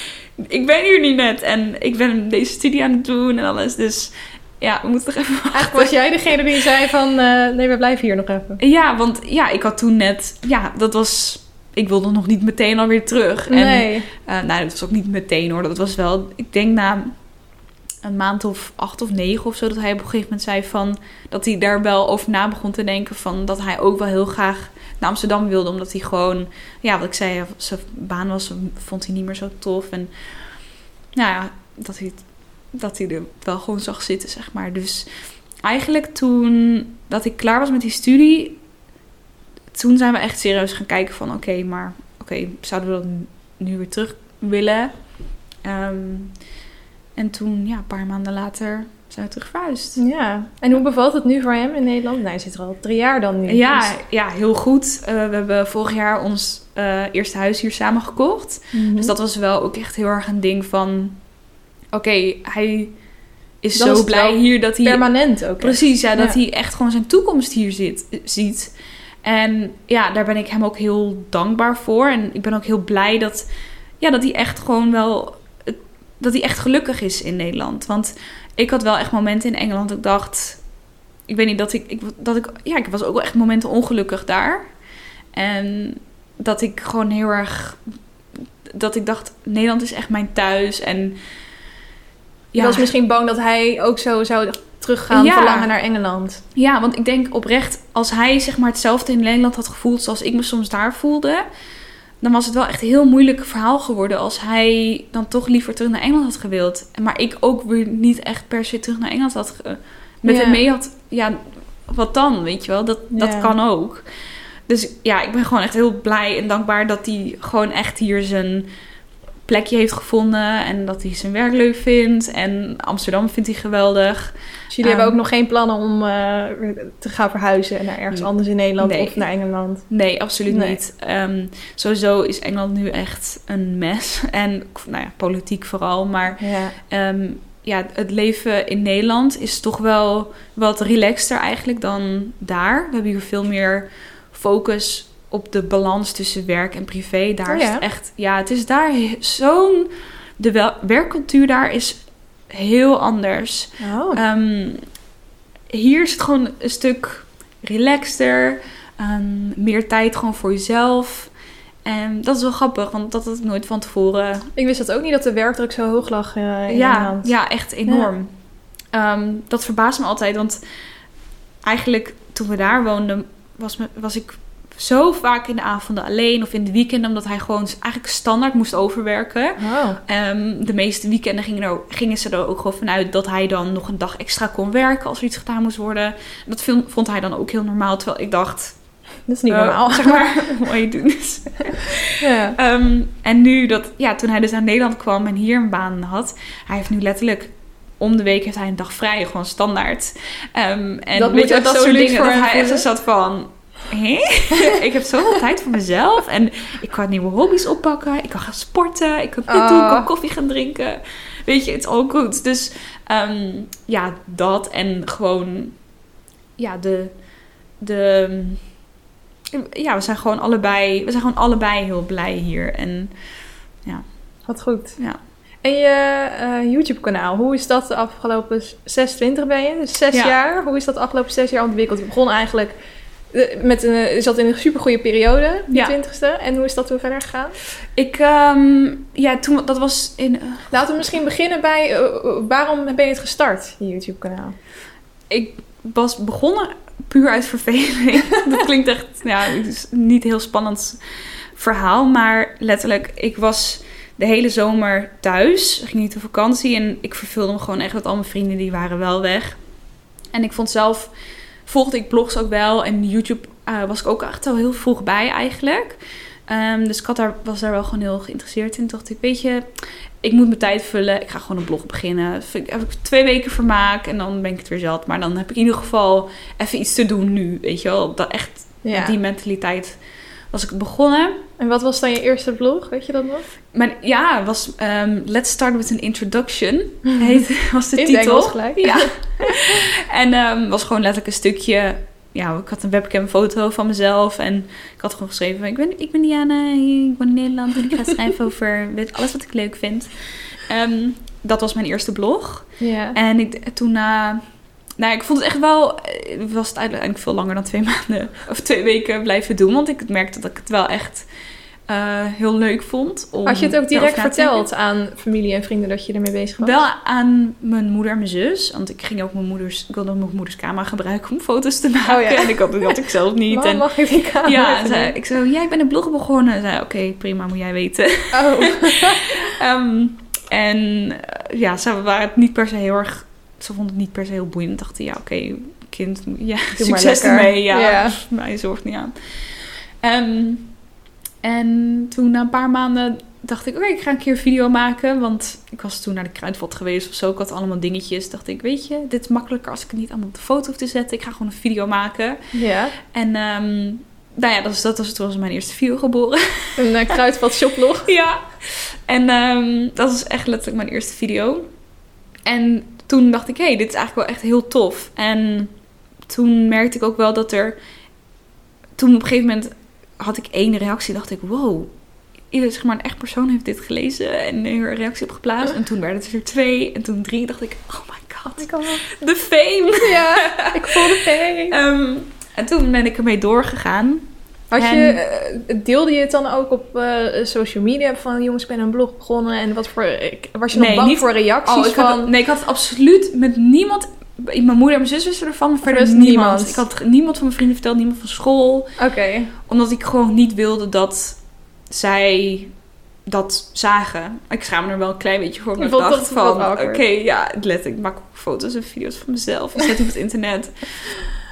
B: ik ben hier niet net. En ik ben deze studie aan het doen en alles. Dus ja, we moeten toch even wachten.
A: Eigenlijk was jij degene die zei van... eh, nee, we blijven hier nog even.
B: Ja, want ja, ik had toen net, ja, dat was... Ik wilde nog niet meteen alweer terug. En
A: nee.
B: Eh, nou, dat was ook niet meteen hoor. Dat was wel, ik denk na een maand of acht of negen of zo, dat hij op een gegeven moment zei van dat hij daar wel over na begon te denken van dat hij ook wel heel graag naar Amsterdam wilde, omdat hij gewoon, ja, wat ik zei, zijn baan was, vond hij niet meer zo tof en nou ja, dat hij, dat hij er wel gewoon zag zitten, zeg maar. Dus eigenlijk toen dat ik klaar was met die studie, toen zijn we echt serieus gaan kijken van oké, maar oké, zouden we dat nu weer terug willen? Ehm, en toen, ja, een paar maanden later zijn we terug verhuisd.
A: Ja. En hoe bevalt het nu voor hem in Nederland? Nou, hij zit er al drie jaar dan nu.
B: Ja,
A: Dus-
B: ja, heel goed. Eh, we hebben vorig jaar ons eh, eerste huis hier samen gekocht.
A: Mhm.
B: Dus dat was wel ook echt heel erg een ding van... Oké, hij is zo blij hier dat hij...
A: Permanent ook.
B: Precies, ja, dat
A: Ja.
B: hij echt gewoon zijn toekomst hier zit, ziet. En ja, daar ben ik hem ook heel dankbaar voor. En ik ben ook heel blij dat, ja, dat hij echt gewoon wel... Dat hij echt gelukkig is in Nederland. Want ik had wel echt momenten in Engeland dat ik dacht... Ik weet niet, dat ik, ik, dat ik... Ja, ik was ook wel echt momenten ongelukkig daar. En dat ik gewoon heel erg... Dat ik dacht, Nederland is echt mijn thuis. En
A: Je was misschien bang dat hij ook zo zou teruggaan,
B: Ja.
A: verlangen naar Engeland.
B: Ja, want ik denk oprecht, als hij zeg maar hetzelfde in Nederland had gevoeld zoals ik me soms daar voelde, dan was het wel echt een heel moeilijk verhaal geworden als hij dan toch liever terug naar Engeland had gewild. Maar ik ook weer niet echt per se terug naar Engeland had ge- met
A: Ja.
B: hem mee had. Ja, wat dan, weet je wel? Dat, dat kan ook. Dus ja, ik ben gewoon echt heel blij en dankbaar dat hij gewoon echt hier zijn plekje heeft gevonden en dat hij zijn werk leuk vindt en Amsterdam vindt hij geweldig.
A: Dus jullie
B: Ehm,
A: hebben ook nog geen plannen om eh, te gaan verhuizen naar ergens
B: Nee.
A: anders in Nederland
B: Nee.
A: of naar Engeland?
B: Nee, absoluut
A: Nee.
B: niet. Ehm, sowieso is Engeland nu echt een mes. En nou ja, politiek vooral. Maar
A: Ja.
B: ehm, ja, het leven in Nederland is toch wel wat relaxter eigenlijk dan daar. We hebben hier veel meer focus op de balans tussen werk en privé. Daar
A: Oh
B: is het echt... Ja, het is daar zo'n... De wel- werkcultuur daar is heel anders.
A: Oh.
B: Ehm, hier is het gewoon een stuk relaxter. ehm, meer tijd gewoon voor jezelf. En dat is wel grappig, want dat had ik nooit van tevoren.
A: ik wist dat ook niet dat de werkdruk zo hoog lag eh, in
B: ja, ja, echt enorm. Ehm, dat verbaast me altijd, want eigenlijk toen we daar woonden, was, me, was ik zo vaak in de avonden alleen of in de weekenden, omdat hij gewoon eigenlijk standaard moest overwerken.
A: Oh.
B: Ehm, de meeste weekenden gingen, er, gingen ze er ook gewoon vanuit dat hij dan nog een dag extra kon werken als er iets gedaan moest worden. En dat vond hij dan ook heel normaal, terwijl ik dacht,
A: Dat is niet
B: eh,
A: normaal.
B: zeg maar, wat je doet.
A: ja.
B: Ehm, en nu dat, ja, toen hij dus naar Nederland kwam en hier een baan had, hij heeft nu letterlijk om de week heeft hij een dag vrij, gewoon standaard. Ehm, en
A: Dat
B: weet je, dat soort dingen,
A: voor
B: dat hij echt zat van, hé? ik heb zoveel tijd voor mezelf en ik kan nieuwe hobby's oppakken, ik kan gaan sporten, ik kan dit doen, ik kan
A: Oh.
B: koffie gaan drinken. Weet je, it's all good. Dus ehm, ja, dat en gewoon, ja, de, de, ja, we zijn gewoon allebei, we zijn gewoon allebei heel blij hier. En
A: Wat goed.
B: Ja.
A: En je eh, YouTube-kanaal, hoe is dat de afgelopen 26 ben je? Dus zes
B: Ja.
A: jaar. Hoe is dat de afgelopen zes jaar ontwikkeld? Je begon eigenlijk met een, je zat in een supergoeie periode, die
B: Ja.
A: twintigste. En hoe is dat toen verder gegaan?
B: Ik, ehm, ja, toen, dat was in... eh,
A: Laten we misschien beginnen bij eh, waarom ben je het gestart, je YouTube-kanaal?
B: ik was begonnen puur uit verveling. dat klinkt echt ja, het is niet een heel spannend verhaal. Maar letterlijk, ik was de hele zomer thuis. Ik ging niet op vakantie. En ik verveelde me gewoon echt. Want al mijn vrienden die waren wel weg. En ik vond zelf... Volgde ik blogs ook wel. En YouTube eh, was ik ook echt al heel vroeg bij eigenlijk. Ehm, dus ik had daar, was daar wel gewoon heel geïnteresseerd in. Toen dacht ik, weet je... Ik moet mijn tijd vullen. Ik ga gewoon een blog beginnen. Ik- Heb ik twee weken vermaak. En dan ben ik het weer zat. Maar dan heb ik in ieder geval even iets te doen nu. Weet je wel. Dat echt
A: Ja.
B: die mentaliteit was ik begonnen.
A: En wat was dan je eerste blog, weet je dat nog?
B: Maar ja, het was ehm, Let's Start with an Introduction. Heet, was de
A: In
B: titel.
A: Engels gelijk.
B: Ja. en ehm was gewoon letterlijk een stukje. Ja, ik had een webcam foto van mezelf. En ik had gewoon geschreven: Ik ben, ik ben Diana, ik woon in Nederland. En ik ga schrijven over weet, alles wat ik leuk vind. Ehm, dat was mijn eerste blog.
A: Ja.
B: En ik, toen, eh, nou, ik vond het echt wel, eh, was het uiteindelijk veel langer dan twee maanden of twee weken blijven doen. Want ik merkte dat ik het wel echt eh, heel leuk vond. Om
A: Had je het ook direct verteld aan familie en vrienden dat je ermee bezig was?
B: Wel aan mijn moeder en mijn zus. Want ik ging ook mijn moeders, ik wilde ook mijn moeders camera gebruiken om foto's te maken.
A: Oh ja.
B: En ik had, dat had ik zelf niet. En,
A: mag ik die camera
B: ja,
A: even
B: zei, ik zei, ja, ik ben een blog begonnen. Ze zei, oké, prima, moet jij weten.
A: Oh.
B: Ehm, en eh, ja, ze waren het niet per se heel erg. Ze vonden het niet per se heel boeiend. Dachten, ja, oké, kind, ja,
A: Doe
B: succes ermee. Ja, mij zorgt niet aan. Ehm, en toen na een paar maanden dacht ik, oké, ik ga een keer een video maken. Want ik was toen naar de kruidvat geweest of zo. Ik had allemaal dingetjes. Dacht ik, weet je, dit is makkelijker als ik het niet allemaal op de foto hoef te zetten. Ik ga gewoon een video maken.
A: ja.
B: En ehm, nou ja, dat was, dat was, toen was mijn eerste video geboren.
A: Een uh, kruidvat shoplog.
B: Ja. En ehm, dat is echt letterlijk mijn eerste video. En toen dacht ik, hé, hey, dit is eigenlijk wel echt heel tof. En toen merkte ik ook wel dat er... Toen op een gegeven moment had ik één reactie. dacht ik, wow, ieder, zeg maar, een echt persoon heeft dit gelezen. En een reactie op geplaatst. En toen werden het er twee. En toen drie. dacht ik, oh my god, de fame.
A: Ja, ik voelde pijn.
B: Ehm, en toen ben ik ermee doorgegaan.
A: Had
B: En-
A: je, eh, deelde je het dan ook op eh, social media van jongens, ik ben een blog begonnen en wat voor, ik- was je nog
B: Nee,
A: bang
B: niet-
A: voor reacties
B: Oh, ik
A: van?
B: had, nee, ik had het absoluut met niemand. Mijn moeder en mijn zus wisten ervan, maar verder niemand.
A: niemand.
B: Ik had niemand van mijn vrienden verteld, niemand van school.
A: Oké,
B: Omdat ik gewoon niet wilde dat zij dat zagen. Ik schaam me er wel een klein beetje voor. Maar ik dacht van, oké, ja, letterlijk. Ik maak ook foto's en video's van mezelf. En zet op het internet.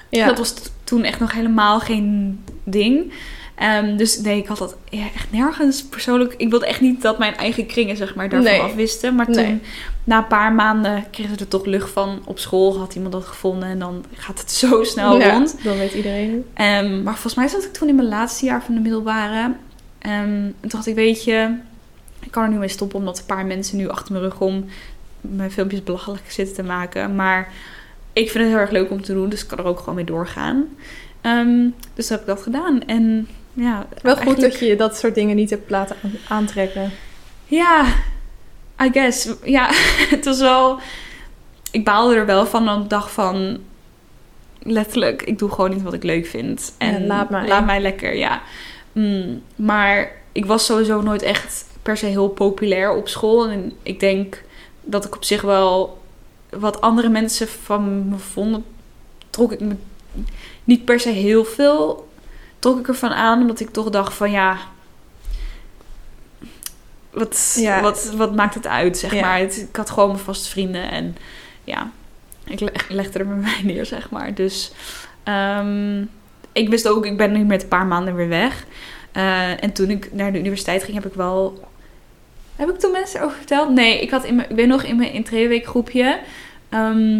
A: ja.
B: Dat was toen echt nog helemaal geen ding. Ehm, dus nee, ik had dat ja, echt nergens persoonlijk. Ik wilde echt niet dat mijn eigen kringen zeg maar daarvan
A: Nee.
B: afwisten. Maar toen,
A: Nee.
B: na een paar maanden, kregen ze er toch lucht van. Op school had iemand dat gevonden en dan gaat het zo snel
A: Ja,
B: rond.
A: dan weet iedereen.
B: Ehm, maar volgens mij zat ik toen in mijn laatste jaar van de middelbare. Ehm, en toen dacht ik, weet je, ik kan er nu mee stoppen omdat een paar mensen nu achter mijn rug om mijn filmpjes belachelijk zitten te maken. Maar ik vind het heel erg leuk om te doen, dus ik kan er ook gewoon mee doorgaan. Ehm, dus heb ik dat gedaan. En ja,
A: Wel goed
B: eigenlijk-
A: dat je dat soort dingen niet hebt laten aan- aantrekken.
B: Ja, I guess. Ja, het was wel... Ik baalde er wel van een dag van... Letterlijk, ik doe gewoon niet wat ik leuk vind. En
A: Ja, laat mij.
B: Laat mij lekker, ja. Mm, maar ik was sowieso nooit echt per se heel populair op school. En ik denk dat ik op zich wel... Wat andere mensen van me vonden... Trok ik me niet per se heel veel... Trok ik ervan aan, omdat ik toch dacht van ja wat,
A: Ja.
B: wat, wat maakt het uit, zeg
A: Ja.
B: maar. Het- ik had gewoon mijn vaste vrienden en ja, ik leg- legde er bij mij neer, zeg maar. Dus ehm, ik wist ook, ik ben nu met een paar maanden weer weg. Eh, en toen ik naar de universiteit ging, heb ik wel... Heb ik toen mensen over verteld? Nee, ik, had in mijn, ik weet nog in mijn intreeweekgroepje... ehm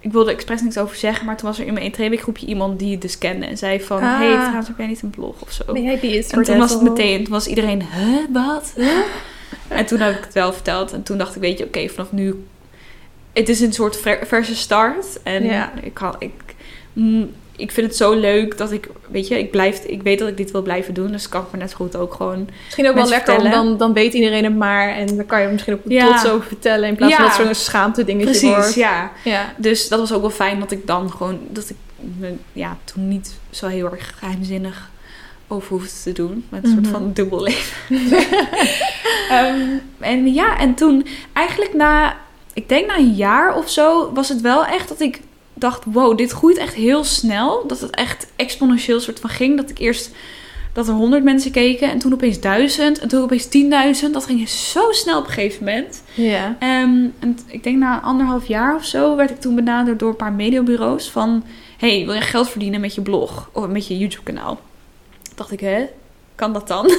B: ik wilde expres niks over zeggen, maar toen was er in mijn intreeweekgroepje iemand die het dus kende. En zei van,
A: Ah.
B: hey, trouwens heb jij niet een blog of zo?
A: Jij die is
B: En toen was het meteen, toen was iedereen, huh, wat? En toen heb ik het wel verteld. En toen dacht ik, weet je, oké, vanaf nu... Het is een soort ver- verse start. En
A: Ja.
B: ik, kan, ik, mm, ik vind het zo leuk dat ik, weet je, ik, blijf, ik weet dat ik dit wil blijven doen. Dus kan ik me net zo goed ook gewoon...
A: Misschien ook wel lekker,
B: vertellen.
A: dan, dan weet iedereen het maar. En dan kan je misschien ook
B: Ja.
A: trots over vertellen. In plaats van dat zo'n schaamte dingetje
B: Precies,
A: wordt.
B: ja.
A: Ja.
B: Dus dat was ook wel fijn dat ik dan gewoon, dat ik me ja, toen niet zo heel erg geheimzinnig over hoefde te doen. Met een soort
A: Mhm.
B: van dubbel leven. Ehm, en ja, en toen eigenlijk na, ik denk na een jaar of zo, was het wel echt dat ik dacht, wow, dit groeit echt heel snel. Dat het echt exponentieel soort van ging. Dat ik eerst, dat er honderd mensen keken en toen opeens duizend en toen opeens tienduizend. Dat ging zo snel op een gegeven moment.
A: Ja.
B: Ehm, en ik denk na anderhalf jaar of zo werd ik toen benaderd door een paar mediobureaus van... hey, wil je geld verdienen met je blog of met je YouTube-kanaal? dacht ik, hè? Kan dat dan?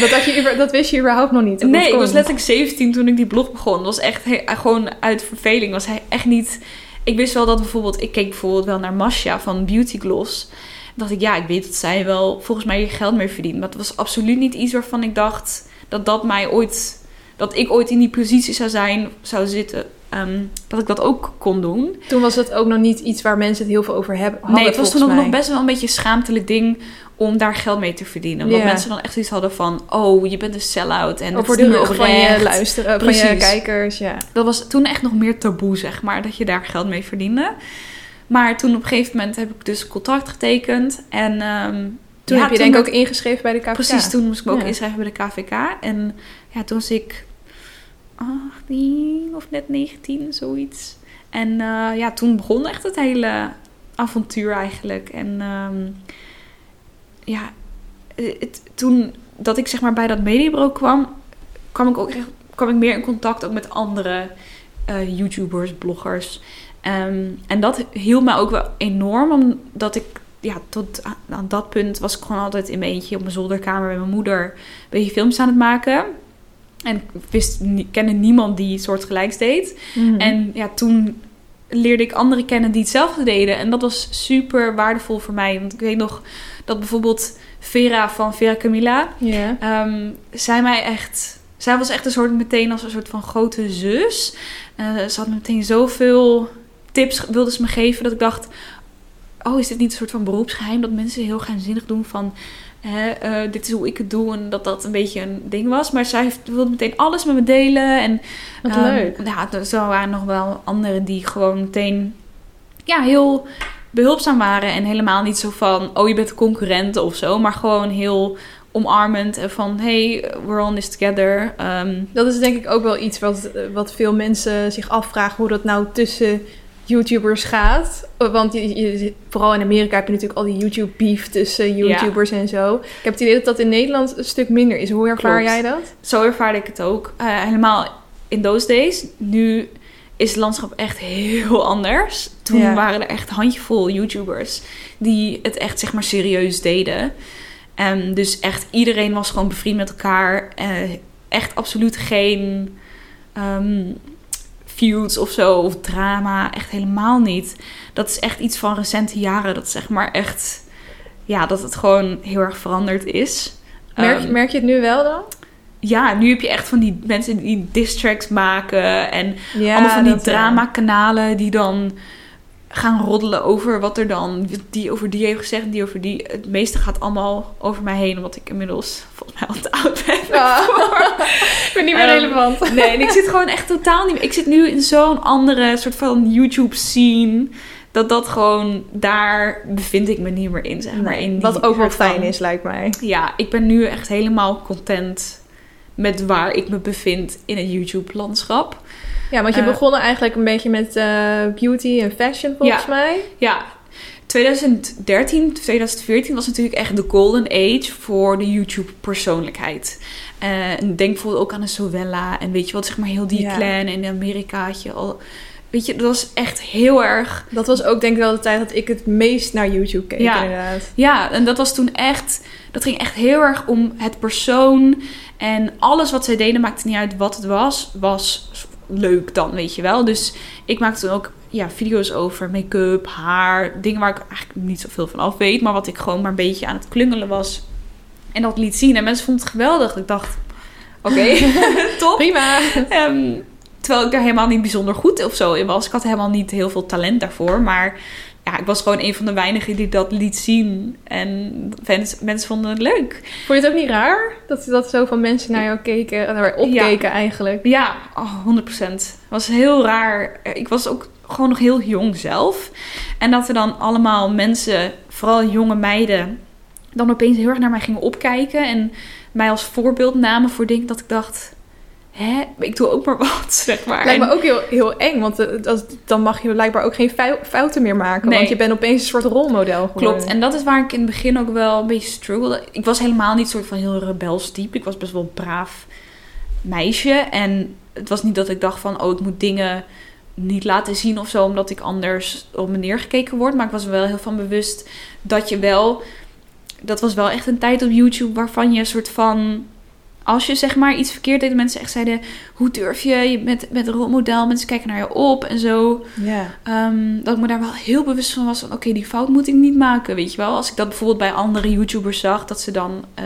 A: Dat, had je, dat wist je überhaupt nog niet.
B: nee, ik was letterlijk 17 toen ik die blog begon. Dat was echt he- gewoon uit verveling. Was hij echt niet... Ik wist wel dat bijvoorbeeld... Ik keek bijvoorbeeld wel naar Masha van Beauty Gloss. dacht ik, ja, ik weet dat zij wel volgens mij hier geld mee verdient. Maar het was absoluut niet iets waarvan ik dacht dat dat mij ooit... Dat ik ooit in die positie zou zijn, zou zitten. ehm, dat ik dat ook kon doen.
A: Toen was het ook nog niet iets waar mensen het heel veel over hebben. hadden,
B: nee, het was toen ook nog best wel een beetje een schaamtelijk ding om daar geld mee te verdienen. Omdat
A: Ja.
B: mensen dan echt iets hadden van, oh, je bent een sell-out. En het
A: Over
B: is niet meer
A: van je luisteren, van je
B: Precies.
A: kijkers, ja.
B: Dat was toen echt nog meer taboe, zeg maar, dat je daar geld mee verdiende. Maar toen op een gegeven moment heb ik dus een contract getekend. En ehm,
A: Toen
B: ja,
A: heb je denk ik ook ingeschreven bij de KVK.
B: Precies, toen moest ik me ook
A: Ja.
B: inschrijven bij de KVK. En ja, toen was ik 18 of net 19, zoiets. En eh, ja, toen begon echt het hele avontuur eigenlijk. En ehm, ja, het, toen dat ik zeg maar bij dat mediabureau kwam, kwam ik ook echt, kwam ik meer in contact ook met andere eh, YouTubers, bloggers. Ehm, en dat hielp me ook wel enorm, omdat ik ja, tot aan, dat punt was ik gewoon altijd in mijn eentje op mijn zolderkamer bij mijn moeder een beetje films aan het maken. En ik wist, kende niemand die soortgelijks deed.
A: Mhm.
B: En ja, toen leerde ik anderen kennen die hetzelfde deden. En dat was super waardevol voor mij. Want ik weet nog dat bijvoorbeeld Vera van Vera Camilla... ehm, zij mij echt... Zij was echt een soort meteen als een soort van grote zus. Eh, ze had me meteen zoveel tips wilde ze me geven dat ik dacht... Oh, is dit niet een soort van beroepsgeheim dat mensen heel geheimzinnig doen van... Hè, eh, dit is hoe ik het doe en dat dat een beetje een ding was. Maar zij heeft- wilde meteen alles met me delen. En
A: Wat
B: Ehm,
A: leuk.
B: Ja, zo waren nog wel anderen die gewoon meteen ja, heel behulpzaam waren. En helemaal niet zo van, oh je bent een concurrent of zo. Maar gewoon heel omarmend en van, hey, we're on this together. Ehm,
A: Dat is denk ik ook wel iets wat, wat veel mensen zich afvragen hoe dat nou tussen YouTubers gaat. Want je, je- vooral in Amerika heb je natuurlijk al die YouTube beef tussen YouTubers en zo. Ik heb het idee dat dat in Nederland een stuk minder is. Hoe ervaar
B: Klopt.
A: jij dat?
B: zo ervaarde ik het ook. Eh, helemaal in those days. Nu is het landschap echt heel anders. Toen
A: Ja.
B: waren er echt handjevol YouTubers die het echt zeg maar serieus deden. En dus echt iedereen was gewoon bevriend met elkaar. Eh, echt absoluut geen ehm, feuds of zo of drama. Echt helemaal niet. Dat is echt iets van recente jaren. Dat zeg maar echt... Ja, dat het gewoon heel erg veranderd is.
A: Merk,
B: Ehm,
A: merk je het nu wel dan?
B: ja, nu heb je echt van die mensen die diss tracks maken. En
A: Ja,
B: allemaal van die drama-kanalen die dan gaan roddelen over wat er dan... Die over die heeft gezegd, die over die... Het meeste gaat allemaal over mij heen, omdat ik inmiddels volgens mij al te oud ben.
A: Ah. ik ben niet meer
B: Ehm,
A: relevant.
B: Nee, en ik zit gewoon echt totaal niet... Ik zit nu in zo'n andere soort van YouTube-scene... Dat dat gewoon... Daar bevind ik me niet meer in, zeg maar.
A: Nee,
B: in
A: wat ook wel fijn is, lijkt mij.
B: ja, ik ben nu echt helemaal content met waar ik me bevind in het YouTube-landschap.
A: Ja, want je
B: Eh,
A: begon eigenlijk een beetje met eh, beauty en fashion, volgens
B: Ja.
A: mij.
B: Ja, 2013, 2014 was natuurlijk echt de golden age voor de YouTube-persoonlijkheid. En denk bijvoorbeeld ook aan de Sowella en weet je wat, zeg maar heel die
A: Ja.
B: clan in Amerika had je al... Weet je, dat was echt heel erg...
A: Dat was ook denk ik wel de tijd dat ik het meest naar YouTube keek,
B: Ja.
A: inderdaad.
B: Ja, en dat was toen echt... Dat ging echt heel erg om het persoon. En alles wat zij deden, maakte niet uit wat het was, was leuk dan, weet je wel. Dus ik maakte toen ook ja, video's over make-up, haar. Dingen waar ik eigenlijk niet zoveel van af weet. Maar wat ik gewoon maar een beetje aan het klungelen was. En dat liet zien. En mensen vonden het geweldig. Ik dacht, oké, top.
A: Prima.
B: Ehm, terwijl ik daar helemaal niet bijzonder goed of zo in was. Ik had helemaal niet heel veel talent daarvoor. Maar ja, ik was gewoon een van de weinigen die dat liet zien. En fans, mensen vonden het leuk.
A: Vond je het ook niet raar dat, dat zoveel mensen naar jou keken, naar mij opkeken eigenlijk?
B: Ja, oh, 100%. was heel raar. Ik was ook gewoon nog heel jong zelf. En dat er dan allemaal mensen, vooral jonge meiden, dan opeens heel erg naar mij gingen opkijken. En mij als voorbeeld namen voor dingen dat ik dacht... Hè, ik doe ook maar wat, zeg maar.
A: Lijkt me ook heel, heel eng, want eh, dat, dan mag je blijkbaar ook geen fou- fouten meer maken.
B: Nee.
A: Want je bent opeens een soort rolmodel geworden.
B: Klopt, en dat is waar ik in het begin ook wel een beetje struggelde. Ik was helemaal niet soort van heel rebels type. Ik was best wel een braaf meisje. En het was niet dat ik dacht van, oh, ik moet dingen niet laten zien of zo, omdat ik anders op me neergekeken word. Maar ik was er wel heel van bewust dat je wel... Dat was wel echt een tijd op YouTube waarvan je een soort van... Als je zeg maar iets verkeerd deed, mensen echt zeiden... Hoe durf je? Bent met een rolmodel, mensen kijken naar je op en zo.
A: Ja.
B: Ehm, dat ik me daar wel heel bewust van was van... oké, die fout moet ik niet maken, weet je wel. Als ik dat bijvoorbeeld bij andere YouTubers zag... dat ze dan eh,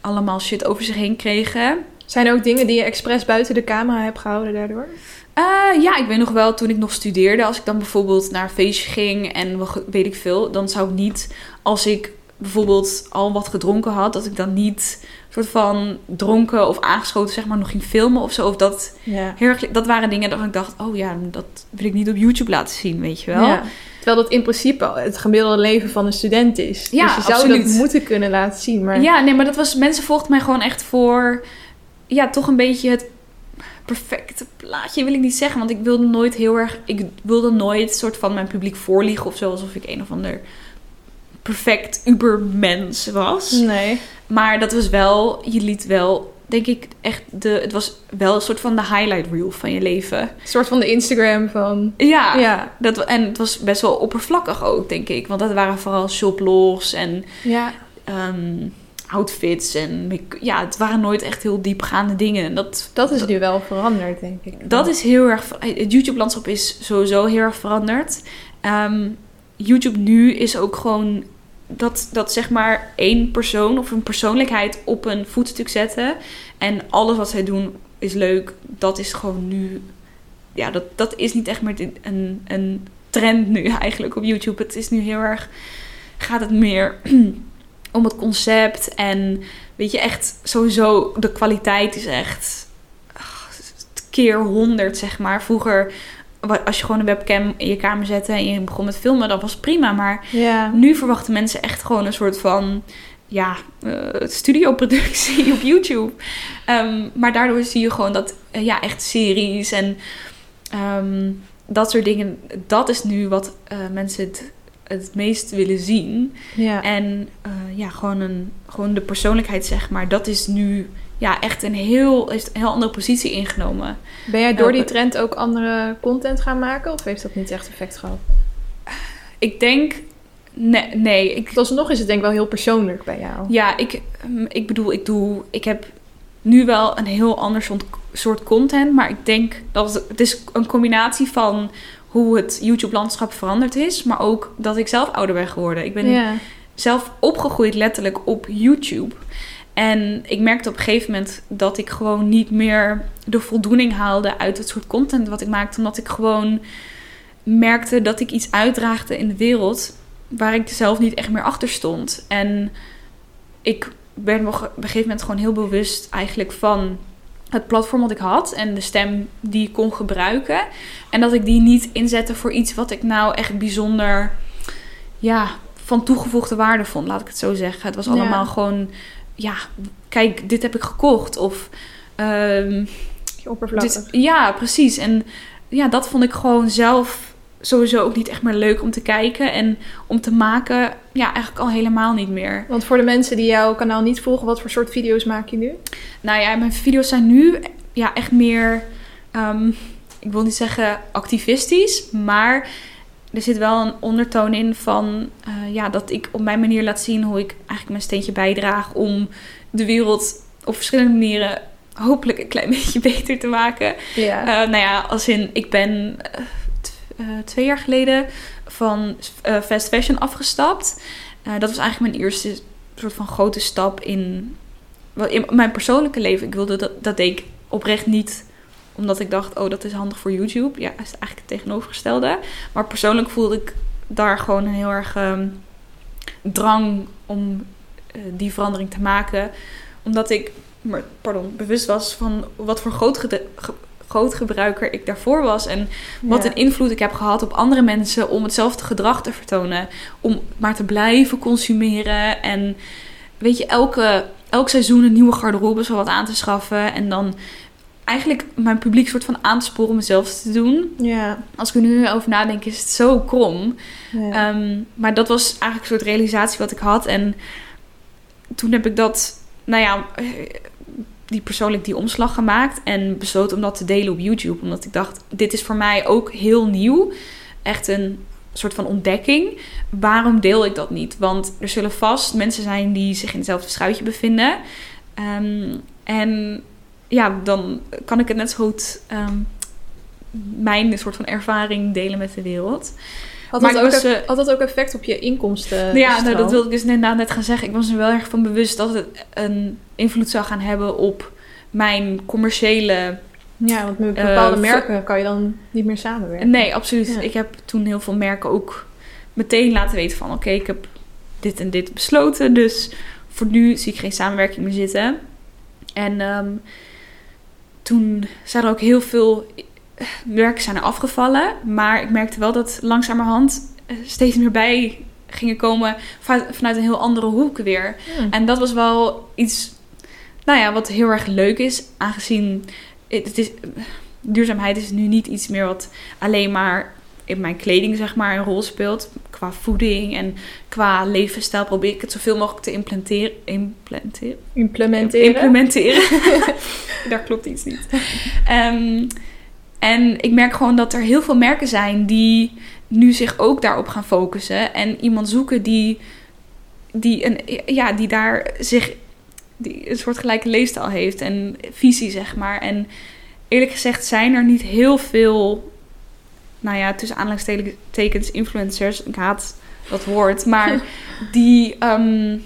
B: allemaal shit over zich heen kregen.
A: Zijn er ook dingen die je expres buiten de camera hebt gehouden daardoor?
B: Eh, ja, ik weet nog wel, toen ik nog studeerde... als ik dan bijvoorbeeld naar een feestje ging en we- weet ik veel... dan zou ik niet, als ik bijvoorbeeld al wat gedronken had... dat ik dan niet soort van dronken of aangeschoten zeg maar nog ging filmen of zo. Of dat,
A: Ja.
B: heel erg, dat waren dingen dat ik dacht... oh ja, dat wil ik niet op YouTube laten zien, weet je wel.
A: Ja. Terwijl dat in principe het gemiddelde leven van een student is.
B: Ja,
A: dus je zou
B: absoluut.
A: dat moeten kunnen laten zien. Maar
B: Ja, nee, maar dat was... Mensen volgden mij gewoon echt voor... Ja, toch een beetje het perfecte plaatje wil ik niet zeggen. Want ik wilde nooit heel erg... Ik wilde nooit soort van mijn publiek voorliegen of zo. Alsof ik een of ander perfect ubermens was.
A: nee.
B: Maar dat was wel... Je liet wel, denk ik, echt de... Het was wel een soort van de highlight reel van je leven.
A: Een soort van de Instagram van...
B: Ja,
A: Ja.
B: Dat, en het was best wel oppervlakkig ook, denk ik. Want dat waren vooral shoplogs en
A: Ja.
B: ehm, outfits. En ja, het waren nooit echt heel diepgaande dingen. En dat,
A: Dat is nu wel veranderd, denk ik.
B: dat is heel erg... Het YouTube-landschap is sowieso heel erg veranderd. Ehm, YouTube nu is ook gewoon... Dat, dat zeg maar één persoon of een persoonlijkheid op een voetstuk zetten. En alles wat zij doen is leuk. Dat is gewoon nu... Ja, dat, dat is niet echt meer een, een trend nu eigenlijk op YouTube. Het is nu heel erg... Gaat het meer om het concept. En weet je, echt sowieso... De kwaliteit is echt... keer honderd, zeg maar. Vroeger, als je gewoon een webcam in je kamer zette... en je begon met filmen, dan was prima. Maar
A: Ja.
B: nu verwachten mensen echt gewoon een soort van ja, eh, studioproductie op YouTube. Ehm, maar daardoor zie je gewoon dat eh, ja, echt series en ehm, dat soort dingen, dat is nu wat eh, mensen het, het meest willen zien.
A: ja.
B: En ja, gewoon, een, gewoon de persoonlijkheid, zeg maar, dat is nu ja, echt een heel, heeft een heel andere positie ingenomen.
A: Ben jij door die trend ook andere content gaan maken? Of heeft dat niet echt effect gehad?
B: Ik denk, nee, nee ik,
A: Alsnog is het denk ik wel heel persoonlijk bij jou.
B: Ja, ik, mm, ik bedoel, ik doe. Ik heb nu wel een heel ander soort- soort content. Maar ik denk dat het, het is een combinatie van hoe het YouTube-landschap veranderd is. Maar ook dat ik zelf ouder ben geworden. Ik ben
A: Ja.
B: zelf opgegroeid letterlijk op YouTube. En ik merkte op een gegeven moment dat ik gewoon niet meer de voldoening haalde uit het soort content wat ik maakte. Omdat ik gewoon merkte dat ik iets uitdraagde in de wereld waar ik zelf niet echt meer achter stond. En ik werd me op een gegeven moment gewoon heel bewust eigenlijk van het platform wat ik had en de stem die ik kon gebruiken. En dat ik die niet inzette voor iets wat ik nou echt bijzonder ja, van toegevoegde waarde vond, laat ik het zo zeggen. Het was
A: Ja.
B: allemaal gewoon, ja, kijk, dit heb ik gekocht. Of ehm,
A: Oppervlakkig.
B: dit, ja, precies. En ja, dat vond ik gewoon zelf sowieso ook niet echt meer leuk om te kijken. En om te maken, ja, eigenlijk al helemaal niet meer.
A: Want voor de mensen die jouw kanaal niet volgen, wat voor soort video's maak je nu?
B: Nou ja, mijn video's zijn nu ja, echt meer, ehm, ik wil niet zeggen activistisch, maar er zit wel een ondertoon in van eh, ja, dat ik op mijn manier laat zien hoe ik eigenlijk mijn steentje bijdraag om de wereld op verschillende manieren hopelijk een klein beetje beter te maken.
A: Ja.
B: Eh, nou ja, als in, ik ben eh, twee jaar geleden van fast fashion afgestapt. Dat was eigenlijk mijn eerste soort van grote stap in, in mijn persoonlijke leven. Ik wilde dat, dat deed ik oprecht niet omdat ik dacht, oh, dat is handig voor YouTube. Ja, is eigenlijk het tegenovergestelde. Maar persoonlijk voelde ik daar gewoon een heel erg ehm, drang om eh, die verandering te maken. Omdat ik, maar, pardon, bewust was van wat voor groot ge- groot gebruiker ik daarvoor was. En wat
A: Ja.
B: een invloed ik heb gehad op andere mensen om hetzelfde gedrag te vertonen. Om maar te blijven consumeren. En weet je, elke, elk seizoen een nieuwe garderobe zo wat aan te schaffen. En dan eigenlijk mijn publiek soort van aan te sporen om hetzelfde te doen.
A: Ja.
B: Als ik er nu over nadenk, is het zo krom.
A: Ja.
B: Ehm, maar dat was eigenlijk een soort realisatie wat ik had. En toen heb ik dat, nou ja, die persoonlijk die omslag gemaakt. En besloten om dat te delen op YouTube. Omdat ik dacht, dit is voor mij ook heel nieuw. Echt een soort van ontdekking. Waarom deel ik dat niet? Want er zullen vast mensen zijn die zich in hetzelfde schuitje bevinden. Ehm, en ja, dan kan ik het net zo goed... ehm, mijn soort van ervaring delen met de wereld.
A: Had, dat ook,
B: was, eh,
A: had dat ook effect op je inkomsten?
B: ja, nou, dat wilde ik dus inderdaad net gaan zeggen. Ik was er wel erg van bewust dat het een invloed zou gaan hebben op mijn commerciële.
A: Ja, want met
B: Eh,
A: bepaalde merken kan je dan niet meer samenwerken.
B: Nee, absoluut.
A: Ja.
B: Ik heb toen heel veel merken ook meteen laten weten van oké, ik heb dit en dit besloten. Dus voor nu zie ik geen samenwerking meer zitten. En ehm, toen zijn er ook heel veel eh, werken zijn er afgevallen. Maar ik merkte wel dat langzamerhand eh, steeds meer bij gingen komen va- vanuit een heel andere hoek weer.
A: Hm.
B: En dat was wel iets, nou ja, wat heel erg leuk is, aangezien het, het is, duurzaamheid is nu niet iets meer wat alleen maar in mijn kleding zeg maar een rol speelt. Qua voeding en qua levensstijl probeer ik het zoveel mogelijk te implementeren. implementeren
A: Implementeren.
B: implementeren. Daar klopt iets niet. Ehm, en ik merk gewoon dat er heel veel merken zijn die nu zich ook daarop gaan focussen. En iemand zoeken die, die, een, ja, die daar zich die een soort gelijke leefstijl heeft en visie, zeg maar. En eerlijk gezegd zijn er niet heel veel, nou ja, tussen aanhalingstekens influencers. Ik haat dat woord, maar die, ehm,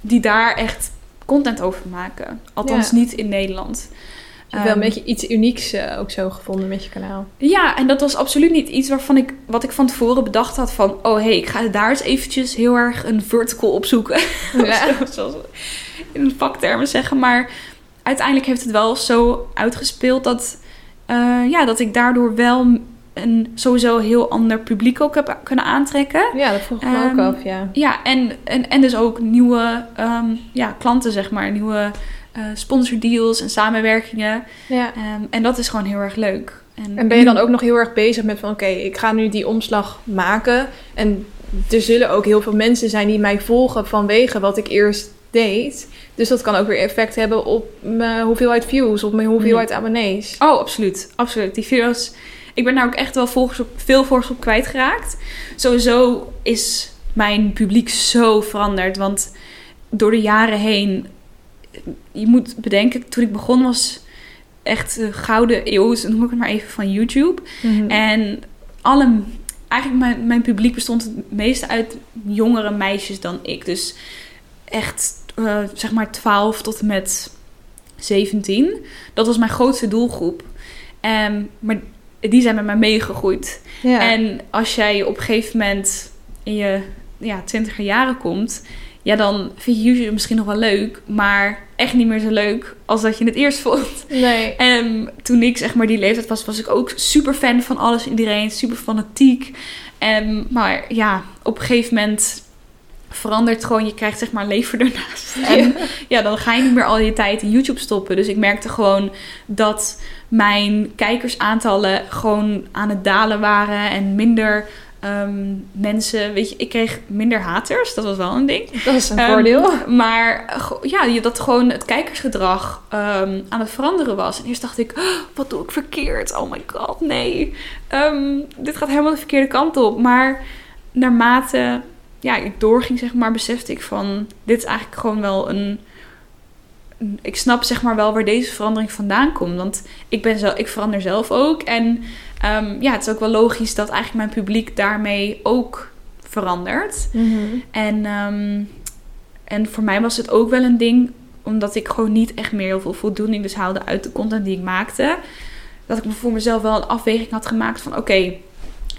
B: die daar echt content over maken. Althans
A: Ja.
B: niet in Nederland.
A: Je hebt wel een
B: Ehm,
A: beetje iets unieks eh, ook zo gevonden met je kanaal.
B: Ja, en dat was absoluut niet iets waarvan ik, wat ik van tevoren bedacht had van, oh hé, hey, ik ga daar eens eventjes heel erg een vertical opzoeken.
A: Ja.
B: Zoals we in vaktermen zeggen. Maar uiteindelijk heeft het wel zo uitgespeeld dat, eh, ja, dat ik daardoor wel een sowieso heel ander publiek ook heb kunnen aantrekken.
A: Ja, dat vroeg ik me
B: Ehm,
A: ook af, ja.
B: Ja, en, en, en dus ook nieuwe ehm, ja, klanten, zeg maar. Nieuwe eh sponsordeals en samenwerkingen.
A: ja.
B: Ehm, en dat is gewoon heel erg leuk.
A: En ben je dan ook nog heel erg bezig met van... oké, ik ga nu die omslag maken... en er zullen ook heel veel mensen zijn die mij volgen... vanwege wat ik eerst deed. Dus dat kan ook weer effect hebben op mijn hoeveelheid views... op mijn hoeveelheid abonnees.
B: Oh, absoluut. Absoluut. Die video's... Ik ben daar ook echt wel op, veel volgers op kwijtgeraakt. Sowieso is mijn publiek zo veranderd. Want door de jaren heen... Je moet bedenken, toen ik begon was echt de gouden eeuw, noem ik het maar even, van YouTube.
A: Mhm.
B: En alle, eigenlijk mijn, mijn publiek bestond het meeste uit jongere meisjes dan ik. Dus echt, eh, zeg maar 12 tot en met 17. Dat was mijn grootste doelgroep. Ehm, maar die zijn met mij meegegroeid.
A: ja.
B: En als jij op een gegeven moment in je ja, twintiger jaren komt... Ja, dan vind je YouTube misschien nog wel leuk, maar echt niet meer zo leuk als dat je het eerst vond.
A: nee.
B: En toen ik zeg maar die leeftijd was, was ik ook super fan van alles en iedereen, super fanatiek. En, maar ja, op een gegeven moment verandert gewoon, je krijgt zeg maar leven ernaast. En ja, dan ga je niet meer al je tijd in YouTube stoppen. Dus ik merkte gewoon dat mijn kijkersaantallen gewoon aan het dalen waren en minder ehm, mensen, weet je, ik kreeg minder haters, dat was wel een ding.
A: Dat is een
B: Ehm,
A: voordeel.
B: Maar ja, dat gewoon het kijkersgedrag ehm, aan het veranderen was. En eerst dacht ik, "Oh, wat doe ik verkeerd? Oh my god, nee. Dit gaat helemaal de verkeerde kant op. Maar naarmate ja, ik doorging, zeg maar, besefte ik van... Dit is eigenlijk gewoon wel een... Ik snap zeg maar wel waar deze verandering vandaan komt. Want ik, ben zelf, ik verander zelf ook. En ehm, ja, het is ook wel logisch dat eigenlijk mijn publiek daarmee ook verandert.
A: Mhm.
B: En, ehm, en voor mij was het ook wel een ding, omdat ik gewoon niet echt meer heel veel voldoening dus haalde uit de content die ik maakte. Dat ik voor mezelf wel een afweging had gemaakt van oké,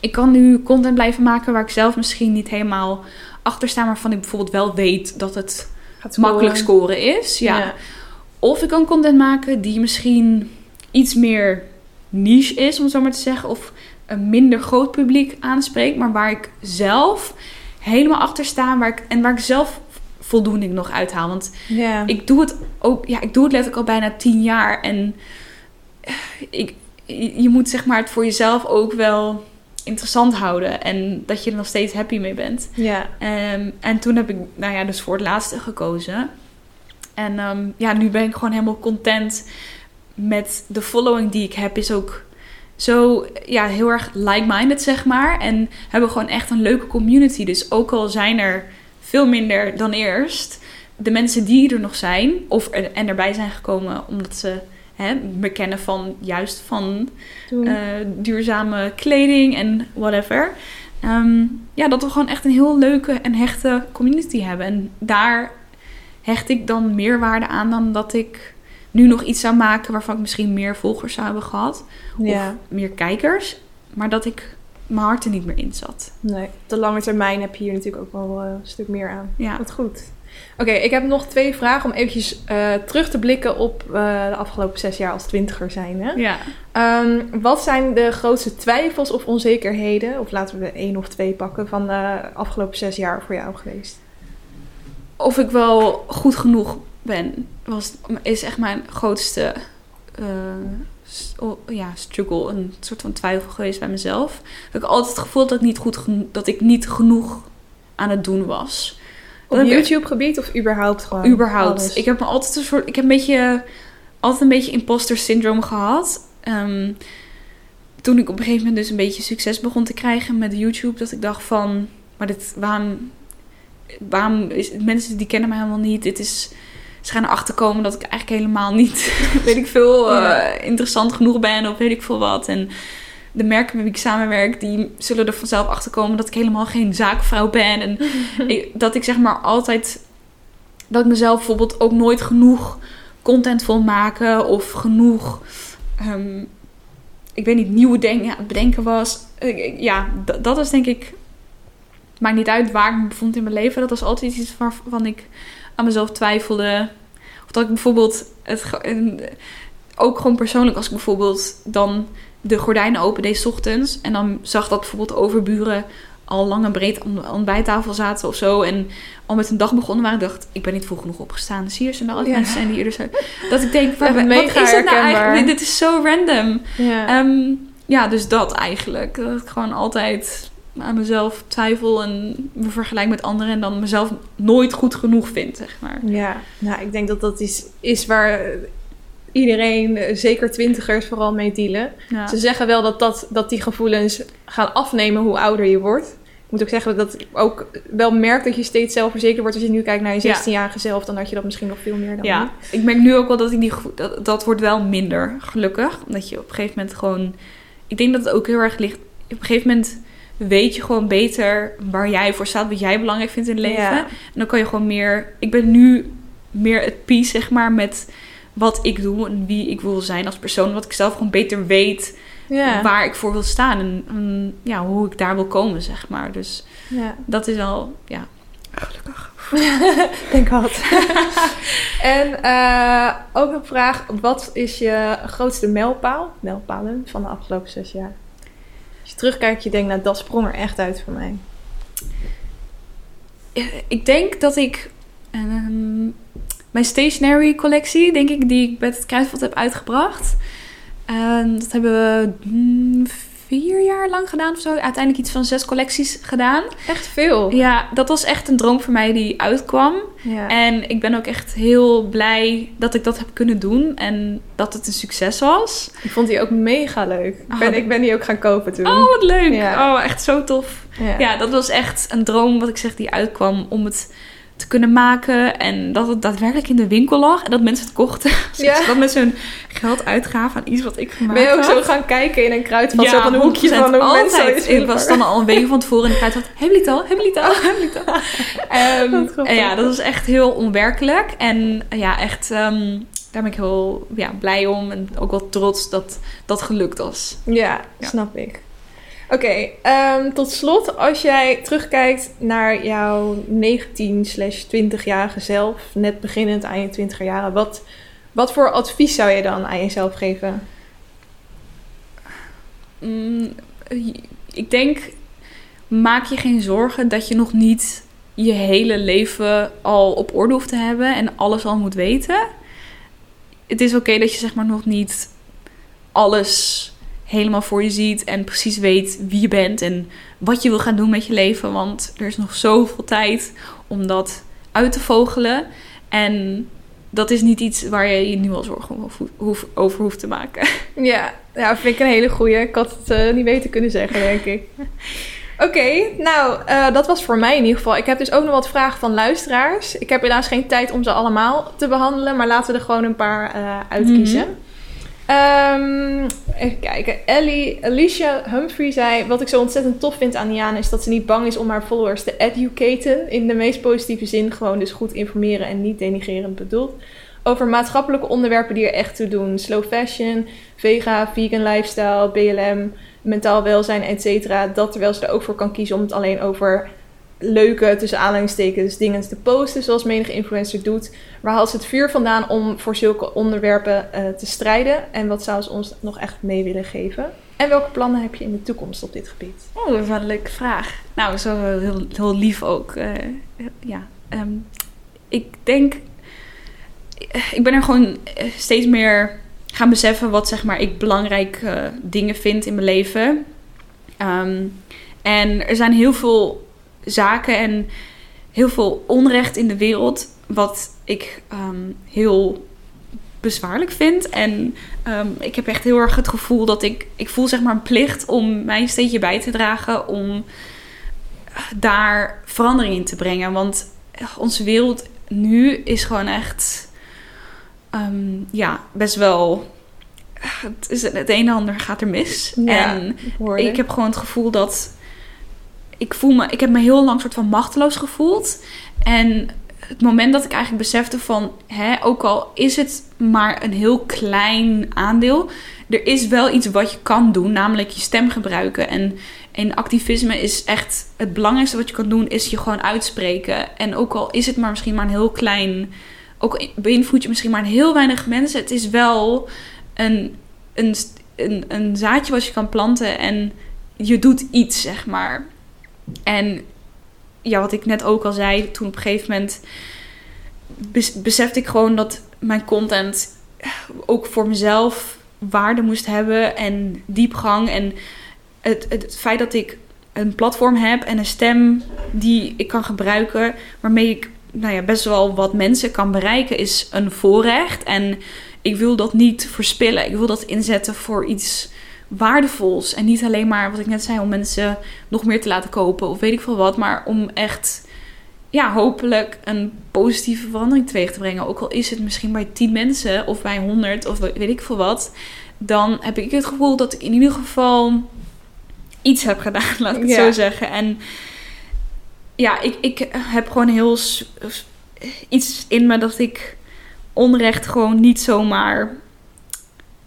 B: ik kan nu content blijven maken waar ik zelf misschien niet helemaal achter sta, maar van ik bijvoorbeeld wel weet dat het
A: Gaat
B: makkelijk
A: scoren.
B: is. Ja.
A: Ja.
B: Of ik kan content maken die misschien iets meer niche is, om het zo maar te zeggen, of een minder groot publiek aanspreekt, maar waar ik zelf helemaal achter sta waar ik, en waar ik zelf voldoening nog uithaal. Want
A: Ja.
B: ik doe het ook, ja, ik doe het letterlijk al bijna tien jaar en ik, je moet zeg maar het voor jezelf ook wel interessant houden en dat je er nog steeds happy mee bent.
A: ja.
B: Ehm, en toen heb ik, nou ja, dus voor het laatste gekozen. En ehm, ja, nu ben ik gewoon helemaal content met de following die ik heb. Is ook zo, ja, heel erg like-minded, zeg maar. En hebben gewoon echt een leuke community. Dus ook al zijn er veel minder dan eerst, de mensen die er nog zijn, of er, en erbij zijn gekomen omdat ze hè, me kennen van juist van eh, duurzame kleding en whatever. Ehm, ja, dat we gewoon echt een heel leuke en hechte community hebben. En daar hecht ik dan meer waarde aan dan dat ik nu nog iets zou maken waarvan ik misschien meer volgers zou hebben gehad.
A: ja.
B: Of meer kijkers. Maar dat ik mijn hart er niet meer in zat.
A: Nee, op de lange termijn heb je hier natuurlijk ook wel eh, een stuk meer aan.
B: Ja.
A: Wat goed. Oké, ik heb nog twee vragen om eventjes eh, terug te blikken op eh, de afgelopen zes jaar als twintiger zijn. Hè?
B: Ja.
A: Ehm, wat zijn de grootste twijfels of onzekerheden, of laten we er één of twee pakken, van de afgelopen zes jaar voor jou geweest?
B: Of ik wel goed genoeg ben, was, is echt mijn grootste eh, ja, struggle. Een soort van twijfel geweest bij mezelf. Ik altijd het gevoel dat ik niet, goed dat ik niet genoeg aan het doen was.
A: Op YouTube-gebied of überhaupt gewoon?
B: überhaupt.
A: alles?
B: Ik heb me altijd een soort. Ik heb een beetje. Altijd een beetje imposter syndroom gehad. Ehm, toen ik op een gegeven moment dus een beetje succes begon te krijgen met YouTube, dat ik dacht van. Maar dit, waarom. Waarom is mensen die kennen mij helemaal niet? Dit is. Ze gaan erachter komen dat ik eigenlijk helemaal niet, weet ik veel, eh, interessant genoeg ben of weet ik veel wat. En de merken met wie ik samenwerk, die zullen er vanzelf achter komen dat ik helemaal geen zaakvrouw ben. En ik- dat ik zeg maar altijd dat ik mezelf bijvoorbeeld ook nooit genoeg content wil maken of genoeg ehm, ik weet niet nieuwe dingen aan het bedenken was ja dat is denk ik maakt niet uit waar ik me bevond in mijn leven dat was altijd iets waarvan ik aan mezelf twijfelde of dat ik bijvoorbeeld het ook gewoon persoonlijk als ik bijvoorbeeld dan de gordijnen open deed ochtends en dan zag dat bijvoorbeeld overburen al lang en breed aan de ontbijttafel zaten of zo. En al met een dag begonnen waren. dacht, ik ben niet vroeg genoeg opgestaan. Zie je, er al die
A: Ja.
B: mensen zijn die eerder zijn. Dat ik denk, wat, is het nou
A: herkenbaar.
B: eigenlijk? Dit is zo random.
A: ja.
B: Ehm, ja, dus dat eigenlijk. Dat ik gewoon altijd aan mezelf twijfel en me vergelijk met anderen. En dan mezelf nooit goed genoeg vind, zeg maar.
A: Ja, nou, ik denk dat dat is, is waar iedereen, eh, zeker twintigers, vooral mee dealen.
B: Ja.
A: Ze zeggen wel dat, dat, dat die gevoelens gaan afnemen hoe ouder je wordt. Ik moet ook zeggen dat ik ook wel merk dat je steeds zelfverzekerd wordt. Als je nu kijkt naar je
B: Ja.
A: 16-jarige zelf, dan had je dat misschien nog veel meer dan
B: Ja,
A: nu.
B: ik merk nu ook wel dat ik die dat, dat wordt wel minder gelukkig. Omdat je op een gegeven moment gewoon. Ik denk dat het ook heel erg ligt. Op een gegeven moment weet je gewoon beter waar jij voor staat, wat jij belangrijk vindt in het leven.
A: Ja.
B: En dan kan je gewoon meer. Ik ben nu meer het peace, zeg maar, met wat ik doe en wie ik wil zijn als persoon. Wat ik zelf gewoon beter weet
A: Ja,
B: waar ik voor wil staan en, en, ja, hoe ik daar wil komen, zeg maar. Dus
A: ja.
B: dat is al, ja, gelukkig.
A: denk wat. en eh, ook een vraag, wat is je grootste mijlpaal, mijlpalen van de afgelopen zes jaar? Als je terugkijkt, je denkt, nou dat sprong er echt uit voor mij.
B: Eh, Ik denk dat ik ehm, mijn stationery collectie, denk ik, die ik met het Kruidvat heb uitgebracht. ehm, dat hebben we mm, vier jaar lang gedaan of zo. Uiteindelijk iets van zes collecties gedaan.
A: Echt veel.
B: Ja, dat was echt een droom voor mij die uitkwam.
A: Ja.
B: En ik ben ook echt heel blij dat ik dat heb kunnen doen. En dat het een succes was.
A: Ik vond die ook mega leuk. Ik
B: Oh,
A: ben,
B: dat-
A: ik ben die ook gaan kopen toen.
B: Oh, wat leuk.
A: Ja.
B: Oh, echt zo tof.
A: ja.
B: Ja, dat was echt een droom, wat ik zeg, die uitkwam om het te kunnen maken. En dat het daadwerkelijk in de winkel lag en dat mensen het kochten.
A: Ja.
B: Dat mensen hun geld uitgaven aan iets wat ik gemaakt
A: Ben je ook
B: had.
A: zo gaan kijken in een kruidvat?
B: Ja,
A: van een hoekje
B: 100%
A: van hoe
B: altijd. Ik was dan al een week van tevoren in de kruidvat. Hebben jullie het al? Hebben jullie het al?
A: Grappig.
B: en ja, dat was echt heel onwerkelijk. En ja, echt, ehm, daar ben ik heel ja, blij om. En ook wel trots dat dat gelukt was.
A: Ja,
B: Ja.
A: snap ik. Oké, ehm, tot slot, als jij terugkijkt naar jouw 19 slash 20-jarige zelf, net beginnend aan je 20 jaren, wat, wat voor advies zou je dan aan jezelf geven?
B: mm, ik denk, maak je geen zorgen dat je nog niet je hele leven al op orde hoeft te hebben en alles al moet weten. Het is oké dat je zeg maar nog niet alles helemaal voor je ziet en precies weet wie je bent en wat je wil gaan doen met je leven. Want er is nog zoveel tijd om dat uit te vogelen. En dat is niet iets waar je je nu al zorgen over hoeft te maken.
A: Ja, ja vind ik een hele goeie. Ik had het uh, niet weten kunnen zeggen, denk ik. Oké, nou, uh, dat was voor mij in ieder geval. Ik heb dus ook nog wat vragen van luisteraars. Ik heb helaas geen tijd om ze allemaal te behandelen, maar laten we er gewoon een paar uh, uitkiezen. Mm Um, even kijken. Ellie, Alicia Humphrey zei: Wat ik zo ontzettend tof vind aan Niana is dat ze niet bang is om haar followers te educaten. In de meest positieve zin, gewoon dus goed informeren en niet denigerend bedoeld. Over maatschappelijke onderwerpen die er echt toe doen: slow fashion, vega, vegan lifestyle, BLM, mentaal welzijn, etc. Dat terwijl ze er ook voor kan kiezen om het alleen over leuke, tussen aanhalingstekens, dingen te posten, zoals menige influencer doet. Waar haalt ze het vuur vandaan om voor zulke onderwerpen uh, te strijden? En wat zou ze ons nog echt mee willen geven? En welke plannen heb je in de toekomst op dit gebied?
B: Oh, een leuke vraag. Nou, zo heel, heel lief ook. Uh, ja, um, ik denk... Eh, ik ben er gewoon steeds meer gaan beseffen wat zeg maar, ik belangrijke dingen vind in mijn leven. Um, en er zijn heel veel zaken en heel veel onrecht in de wereld. Wat ik um, heel bezwaarlijk vind. En um, ik heb echt heel erg het gevoel dat ik... Ik voel zeg maar een plicht om mijn steentje bij te dragen... om daar verandering in te brengen. Want onze wereld nu is gewoon echt... Um, ja, best wel... Het, is, het een en ander gaat er mis.
A: Ja,
B: en ik heb gewoon het gevoel dat ik, voel me, ik heb me heel lang soort van machteloos gevoeld. En het moment dat ik eigenlijk besefte van, hè, ook al is het maar een heel klein aandeel, er is wel iets wat je kan doen, namelijk je stem gebruiken. En, en activisme is echt het belangrijkste wat je kan doen, is je gewoon uitspreken. En ook al is het maar misschien maar een heel klein, ook beïnvloed je misschien maar een heel weinig mensen, het is wel een, een, een zaadje wat je kan planten en je doet iets, zeg maar. En ja, wat ik net ook al zei, toen op een gegeven moment besefte ik gewoon dat mijn content ook voor mezelf waarde moest hebben en diepgang. En het, het, feit dat ik een platform heb en een stem die ik kan gebruiken, waarmee ik nou ja, best wel wat mensen kan bereiken, is een voorrecht. En ik wil dat niet verspillen. Ik wil dat inzetten voor iets waardevols. En niet alleen maar, wat ik net zei, om mensen nog meer te laten kopen of weet ik veel wat. Maar om echt, ja, hopelijk een positieve verandering teweeg te brengen. Ook al is het misschien bij 10 mensen of bij 100 of weet ik veel wat. Dan heb ik het gevoel dat ik in ieder geval iets heb gedaan, laat ik het zo zeggen. En ja, ik, ik heb gewoon heel iets in me dat ik onrecht gewoon niet zomaar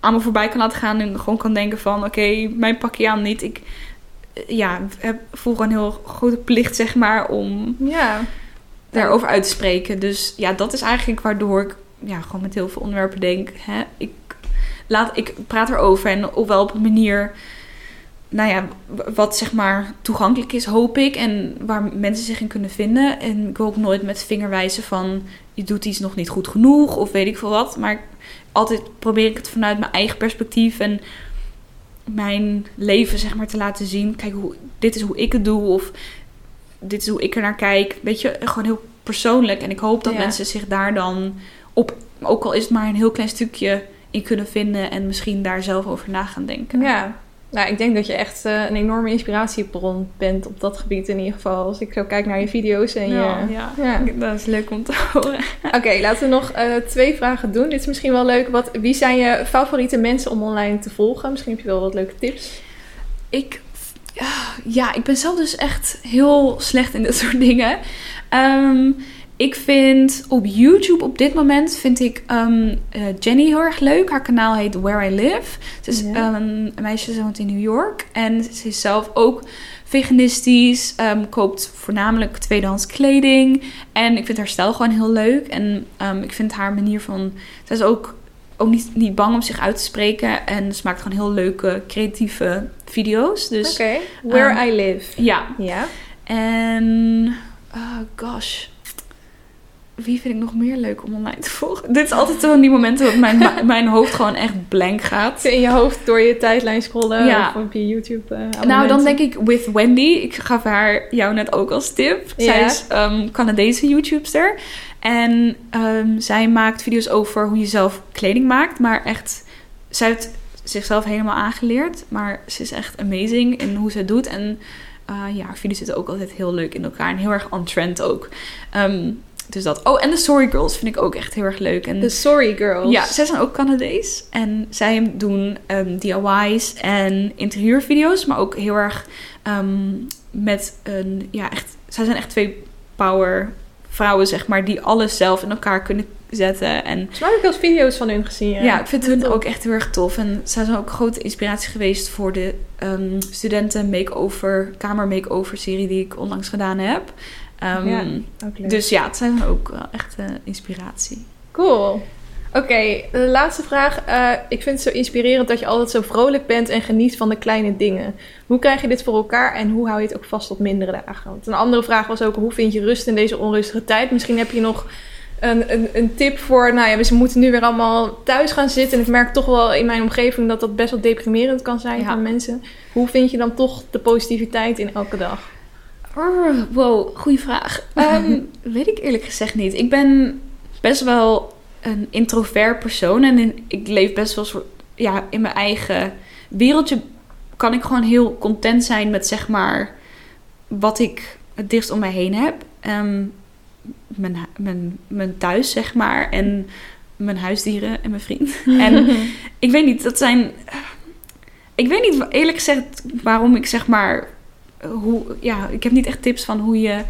B: aan me voorbij kan laten gaan en gewoon kan denken van oké, mijn pakje aan niet. Ik ja, heb, voel gewoon een heel grote plicht zeg maar om
A: ja.
B: daarover uit te spreken. Dus ja, dat is eigenlijk waardoor ik ja, gewoon met heel veel onderwerpen denk. Hè, ik, laat, ik praat erover en ofwel op een manier nou ja, wat zeg maar toegankelijk is, hoop ik. En waar mensen zich in kunnen vinden. En ik wil ook nooit met vingerwijzen van je doet iets nog niet goed genoeg of weet ik veel wat. Maar altijd probeer ik het vanuit mijn eigen perspectief en mijn leven zeg maar te laten zien. Kijk, hoe, dit is hoe ik het doe of dit is hoe ik er naar kijk. Weet je, gewoon heel persoonlijk. En ik hoop dat mensen zich daar dan op, ook al is het maar een heel klein stukje in kunnen vinden en misschien daar zelf over na gaan denken.
A: Ja, nou, ik denk dat je echt uh, een enorme inspiratiebron bent op dat gebied in ieder geval. Als ik zo kijk naar je video's en
B: ja, je... Ja, ja. dat is leuk om te horen.
A: Oké, laten we nog uh, twee vragen doen. Dit is misschien wel leuk. Wat, wie zijn je favoriete mensen om online te volgen? Misschien heb je wel wat leuke tips.
B: Ik... Ja, ik ben zelf dus echt heel slecht in dit soort dingen. Um, ik vind op YouTube op dit moment vind ik um, uh, Jenny heel erg leuk. Haar kanaal heet Where I Live. Ze is ja. um, een meisje ze woont in New York. En ze is zelf ook veganistisch. Um, koopt voornamelijk tweedehands kleding. En ik vind haar stijl gewoon heel leuk. En ik vind haar manier van... Ze is ook ook niet, niet bang om zich uit te spreken. En ze maakt gewoon heel leuke, creatieve video's. Dus
A: Oké. Where
B: Ehm,
A: I live.
B: ja.
A: Ja.
B: En, oh gosh. Wie vind ik nog meer leuk om online te volgen? Dit is altijd zo die momenten dat mijn, mijn hoofd gewoon echt blank gaat.
A: In je hoofd door je tijdlijn scrollen
B: Ja.
A: of op je YouTube. eh,
B: Nou, dan denk ik With Wendy. Ik gaf haar jou net ook als tip. Zij
A: Ja.
B: is um, Canadese YouTuber. En ehm, zij maakt video's over hoe je zelf kleding maakt. Maar echt, zij heeft zichzelf helemaal aangeleerd. Maar ze is echt amazing in hoe ze het doet. En eh, ja, haar video's zitten ook altijd heel leuk in elkaar. En heel erg on trend ook. Ehm, dus dat. Oh, en de Story Girls vind ik ook echt heel erg leuk. En
A: De Sorry Girls.
B: ja, zij zijn ook Canadees. En zij doen ehm, DIY's en interieurvideo's. Maar ook heel erg ehm, met een... Ja, echt... Zij zijn echt twee power vrouwen, zeg maar. Die alles zelf in elkaar kunnen zetten. En
A: heb ik wel eens video's van hun gezien.
B: ja, ik vind hun
A: Tof.
B: ook echt heel erg tof. En zij zijn ook grote inspiratie geweest voor de ehm, studenten makeover, kamer makeover serie die ik onlangs gedaan heb. Ehm,
A: Ja, Ook leuk.
B: dus ja, het zijn ook wel echt eh, inspiratie.
A: Cool. Oké, de laatste vraag. Eh, ik vind het zo inspirerend dat je altijd zo vrolijk bent en geniet van de kleine dingen. Hoe krijg je dit voor elkaar en hoe hou je het ook vast op mindere dagen? Want een andere vraag was ook, hoe vind je rust in deze onrustige tijd? Misschien heb je nog een, een, een tip voor, nou ja, we moeten nu weer allemaal thuis gaan zitten. En ik merk toch wel in mijn omgeving dat dat best wel deprimerend kan zijn
B: Ja.
A: voor mensen. Hoe vind je dan toch de positiviteit in elke dag?
B: Oh, wow, goede vraag. Ehm, weet ik eerlijk gezegd niet. Ik ben best wel een introvert persoon en in- ik leef best wel soort, ja, in mijn eigen wereldje. Kan ik gewoon heel content zijn met zeg maar wat ik het dichtst om mij heen heb. Ehm, mijn, mijn, mijn thuis, zeg maar. En mijn huisdieren en mijn vriend. En ik weet niet, dat zijn. Ik weet niet eerlijk gezegd waarom ik zeg maar. Hoe, ja, ik heb niet echt tips van hoe je.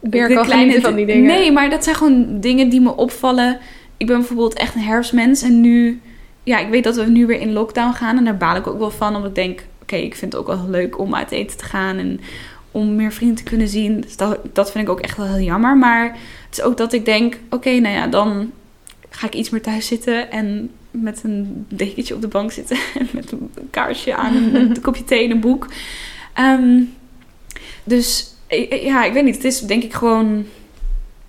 A: Weer kan genieten van die dingen.
B: Nee, maar dat zijn gewoon dingen die me opvallen. Ik ben bijvoorbeeld echt een herfstmens en nu. Ja, ik weet dat we nu weer in lockdown gaan en daar baal ik ook wel van. Omdat ik denk, oké, ik vind het ook wel leuk om uit eten te gaan en om meer vrienden te kunnen zien. Dus dat, dat vind ik ook echt wel heel jammer. Maar het is ook dat ik denk, oké, nou ja, dan ga ik iets meer thuis zitten en met een dekentje op de bank zitten. En met een kaarsje aan, een kopje thee en een boek. Ehm, dus ja, ik weet niet. Het is denk ik gewoon...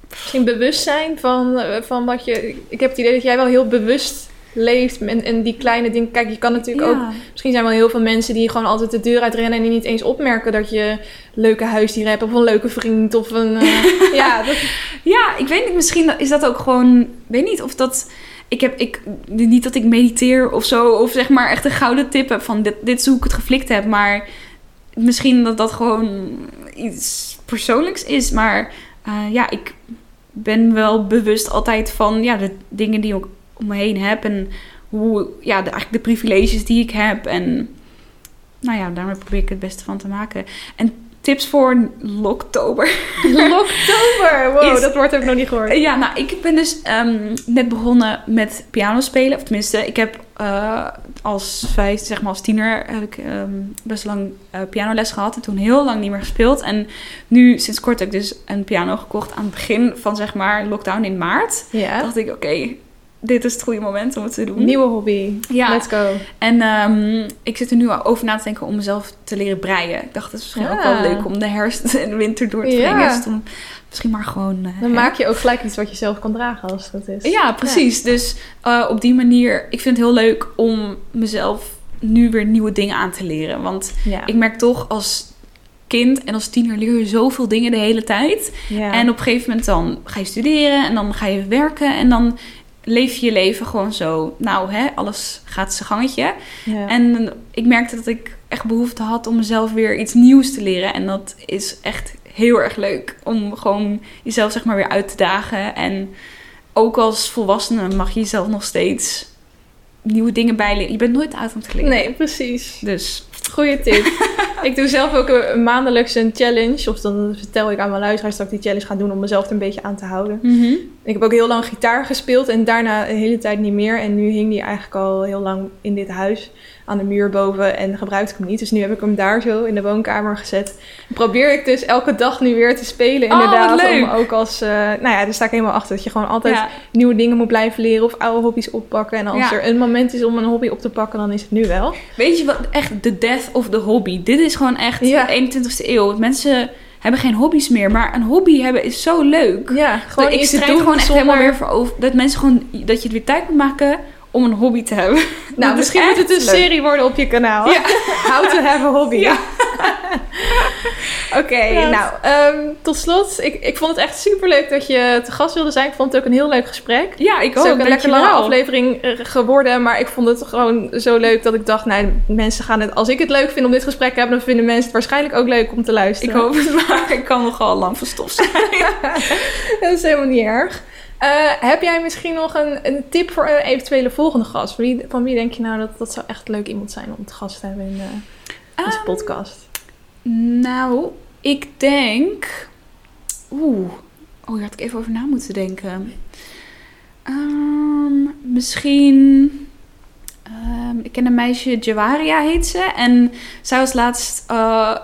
A: Misschien bewustzijn van, eh, van wat je... Ik heb het idee dat jij wel heel bewust leeft en, en die kleine dingen... Kijk, je kan natuurlijk ook... Misschien zijn wel heel veel mensen die gewoon altijd de deur uitrennen... en die niet eens opmerken dat je leuke huisdieren hebt... of een leuke vriend of een... eh, ja, dat,
B: Ja, ik weet niet. Misschien is dat ook gewoon. Ik weet niet of dat. Ik heb. Ik, niet dat ik mediteer of zo. Of zeg maar echt een gouden tip heb van dit, dit is hoe ik het geflikt heb. Maar misschien dat dat gewoon iets persoonlijks is. Maar eh, ja, ik ben wel bewust altijd van ja, de dingen die ik om me heen heb. En hoe, ja, de, eigenlijk de privileges die ik heb. En nou ja, daarmee probeer ik het beste van te maken. En tips voor Loktober.
A: Oktober! Wow,
B: Is-
A: dat woord heb ik nog niet gehoord.
B: Ja, nou, ik ben dus ehm, net begonnen met piano spelen. Of tenminste, ik heb eh, als vijf, zeg maar als tiener, heb ik ehm, best lang eh, pianoles gehad. En toen heel lang niet meer gespeeld. En nu, sinds kort, heb ik dus een piano gekocht aan het begin van, zeg maar, lockdown in maart.
A: Ja.
B: dacht ik, oké, dit is het goede moment om het te doen.
A: Nieuwe hobby.
B: Ja.
A: Let's go.
B: En ehm, ik zit er nu al over na te denken om mezelf te leren breien. Ik dacht, het is misschien ook
A: Ja.
B: wel leuk om de herfst en de winter door te
A: Ja.
B: brengen. Dus toen misschien maar gewoon... eh,
A: Dan
B: hè.
A: maak je ook gelijk iets wat je zelf kan dragen als dat is.
B: Ja, precies. Dus eh, op die manier, ik vind het heel leuk om mezelf nu weer nieuwe dingen aan te leren. Want
A: Ja.
B: ik merk toch als kind en als tiener leer je zoveel dingen de hele tijd.
A: ja.
B: En op een gegeven moment dan ga je studeren en dan ga je werken en dan leef je je leven gewoon zo. Nou, hè, alles gaat zijn gangetje.
A: ja.
B: En ik merkte dat ik echt behoefte had om mezelf weer iets nieuws te leren. En dat is echt heel erg leuk. Om gewoon jezelf zeg maar weer uit te dagen. En ook als volwassene mag je jezelf nog steeds nieuwe dingen bijleren. Je bent nooit uit om te leren.
A: Nee, precies.
B: Dus
A: Goeie tip. ik doe zelf ook een, een maandelijks een challenge. Of dan vertel ik aan mijn luisteraars dat ik die challenge ga doen om mezelf er een beetje aan te houden. Ik heb ook heel lang gitaar gespeeld en daarna de hele tijd niet meer. En nu hing die eigenlijk al heel lang in dit huis aan de muur boven en gebruikte ik hem niet. Dus nu heb ik hem daar zo in de woonkamer gezet. En probeer ik dus elke dag nu weer te spelen
B: Oh,
A: inderdaad. om ook als, eh, nou ja, daar sta ik helemaal achter. Dat je gewoon altijd
B: Ja.
A: nieuwe dingen moet blijven leren of oude hobby's oppakken. En als
B: Ja.
A: er een moment is om een hobby op te pakken, dan is het nu wel.
B: Weet je wat? Echt de death of the hobby. Dit is gewoon echt
A: Ja.
B: de 21ste eeuw. Mensen hebben geen hobby's meer. Maar een hobby hebben is zo leuk.
A: Ja, gewoon
B: ik strijd gewoon echt
A: zonder-
B: helemaal weer voor over. Dat mensen gewoon... Dat je het weer tijd moet maken om een hobby te hebben.
A: Nou, misschien moet het een
B: leuk.
A: serie worden op je kanaal.
B: Ja.
A: How to have a hobby.
B: Ja.
A: Oké, nou, ehm, tot slot. Ik, ik vond het echt super leuk dat je te gast wilde zijn. Ik vond het ook een heel leuk gesprek.
B: Ja, ik
A: Het is
B: ook.
A: ook een lekker lange aflevering eh, geworden. Maar ik vond het gewoon zo leuk dat ik dacht... Nou, mensen gaan het... Als ik het leuk vind om dit gesprek te hebben... dan vinden mensen het waarschijnlijk ook leuk om te
B: Ik
A: luisteren.
B: hoop het maar. Ik kan nogal lang van stof zijn.
A: dat is helemaal niet erg. Eh, heb jij misschien nog een, een tip voor een eventuele volgende gast? Van wie, van wie denk je nou dat dat zou echt leuk iemand zijn om te gast te hebben in eh, onze
B: Ehm,
A: podcast?
B: Nou, ik denk... Oeh. Oh, hier had ik even over na moeten denken. Ehm, misschien... ehm, ik ken een meisje, Jawaria heet ze. En zij was laatst eh,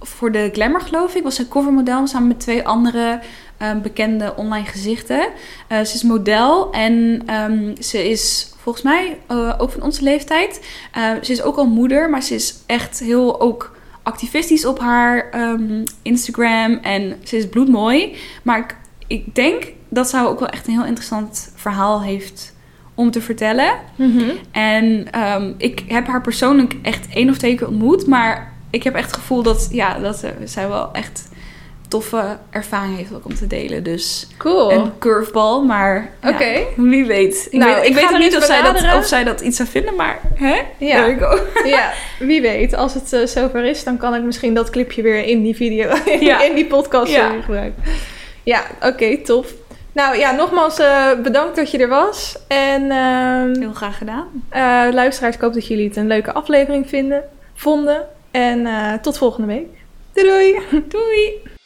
B: voor de Glamour, geloof ik. Was zij covermodel samen met twee andere ehm, bekende online gezichten. Eh, ze is model en ehm, ze is volgens mij eh, ook van onze leeftijd. Eh, ze is ook al moeder, maar ze is echt heel ook activistisch op haar ehm, Instagram. En ze is bloedmooi. Maar ik, ik denk dat zij ook wel echt een heel interessant verhaal heeft om te vertellen. En ehm, ik heb haar persoonlijk echt één of twee keer ontmoet. Maar ik heb echt het gevoel dat, ja, dat eh, zij wel echt toffe ervaring heeft ook om te delen. Dus
A: Cool.
B: een curveball, maar ja, wie weet. Ik
A: Nou,
B: weet,
A: ik
B: weet nog niet of zij, dat, of zij dat iets zou vinden, maar hè?
A: Ja. Ja, wie weet. Als het eh, zover is, dan kan ik misschien dat clipje weer in die video,
B: Ja.
A: in die podcast
B: Ja.
A: gebruiken. Ja, oké, tof. Nou ja, nogmaals eh, bedankt dat je er was. En ehm,
B: Heel graag gedaan.
A: eh, luisteraars, ik hoop dat jullie het een leuke aflevering vinden, vonden. En tot volgende week. Doei doei!
B: Doei!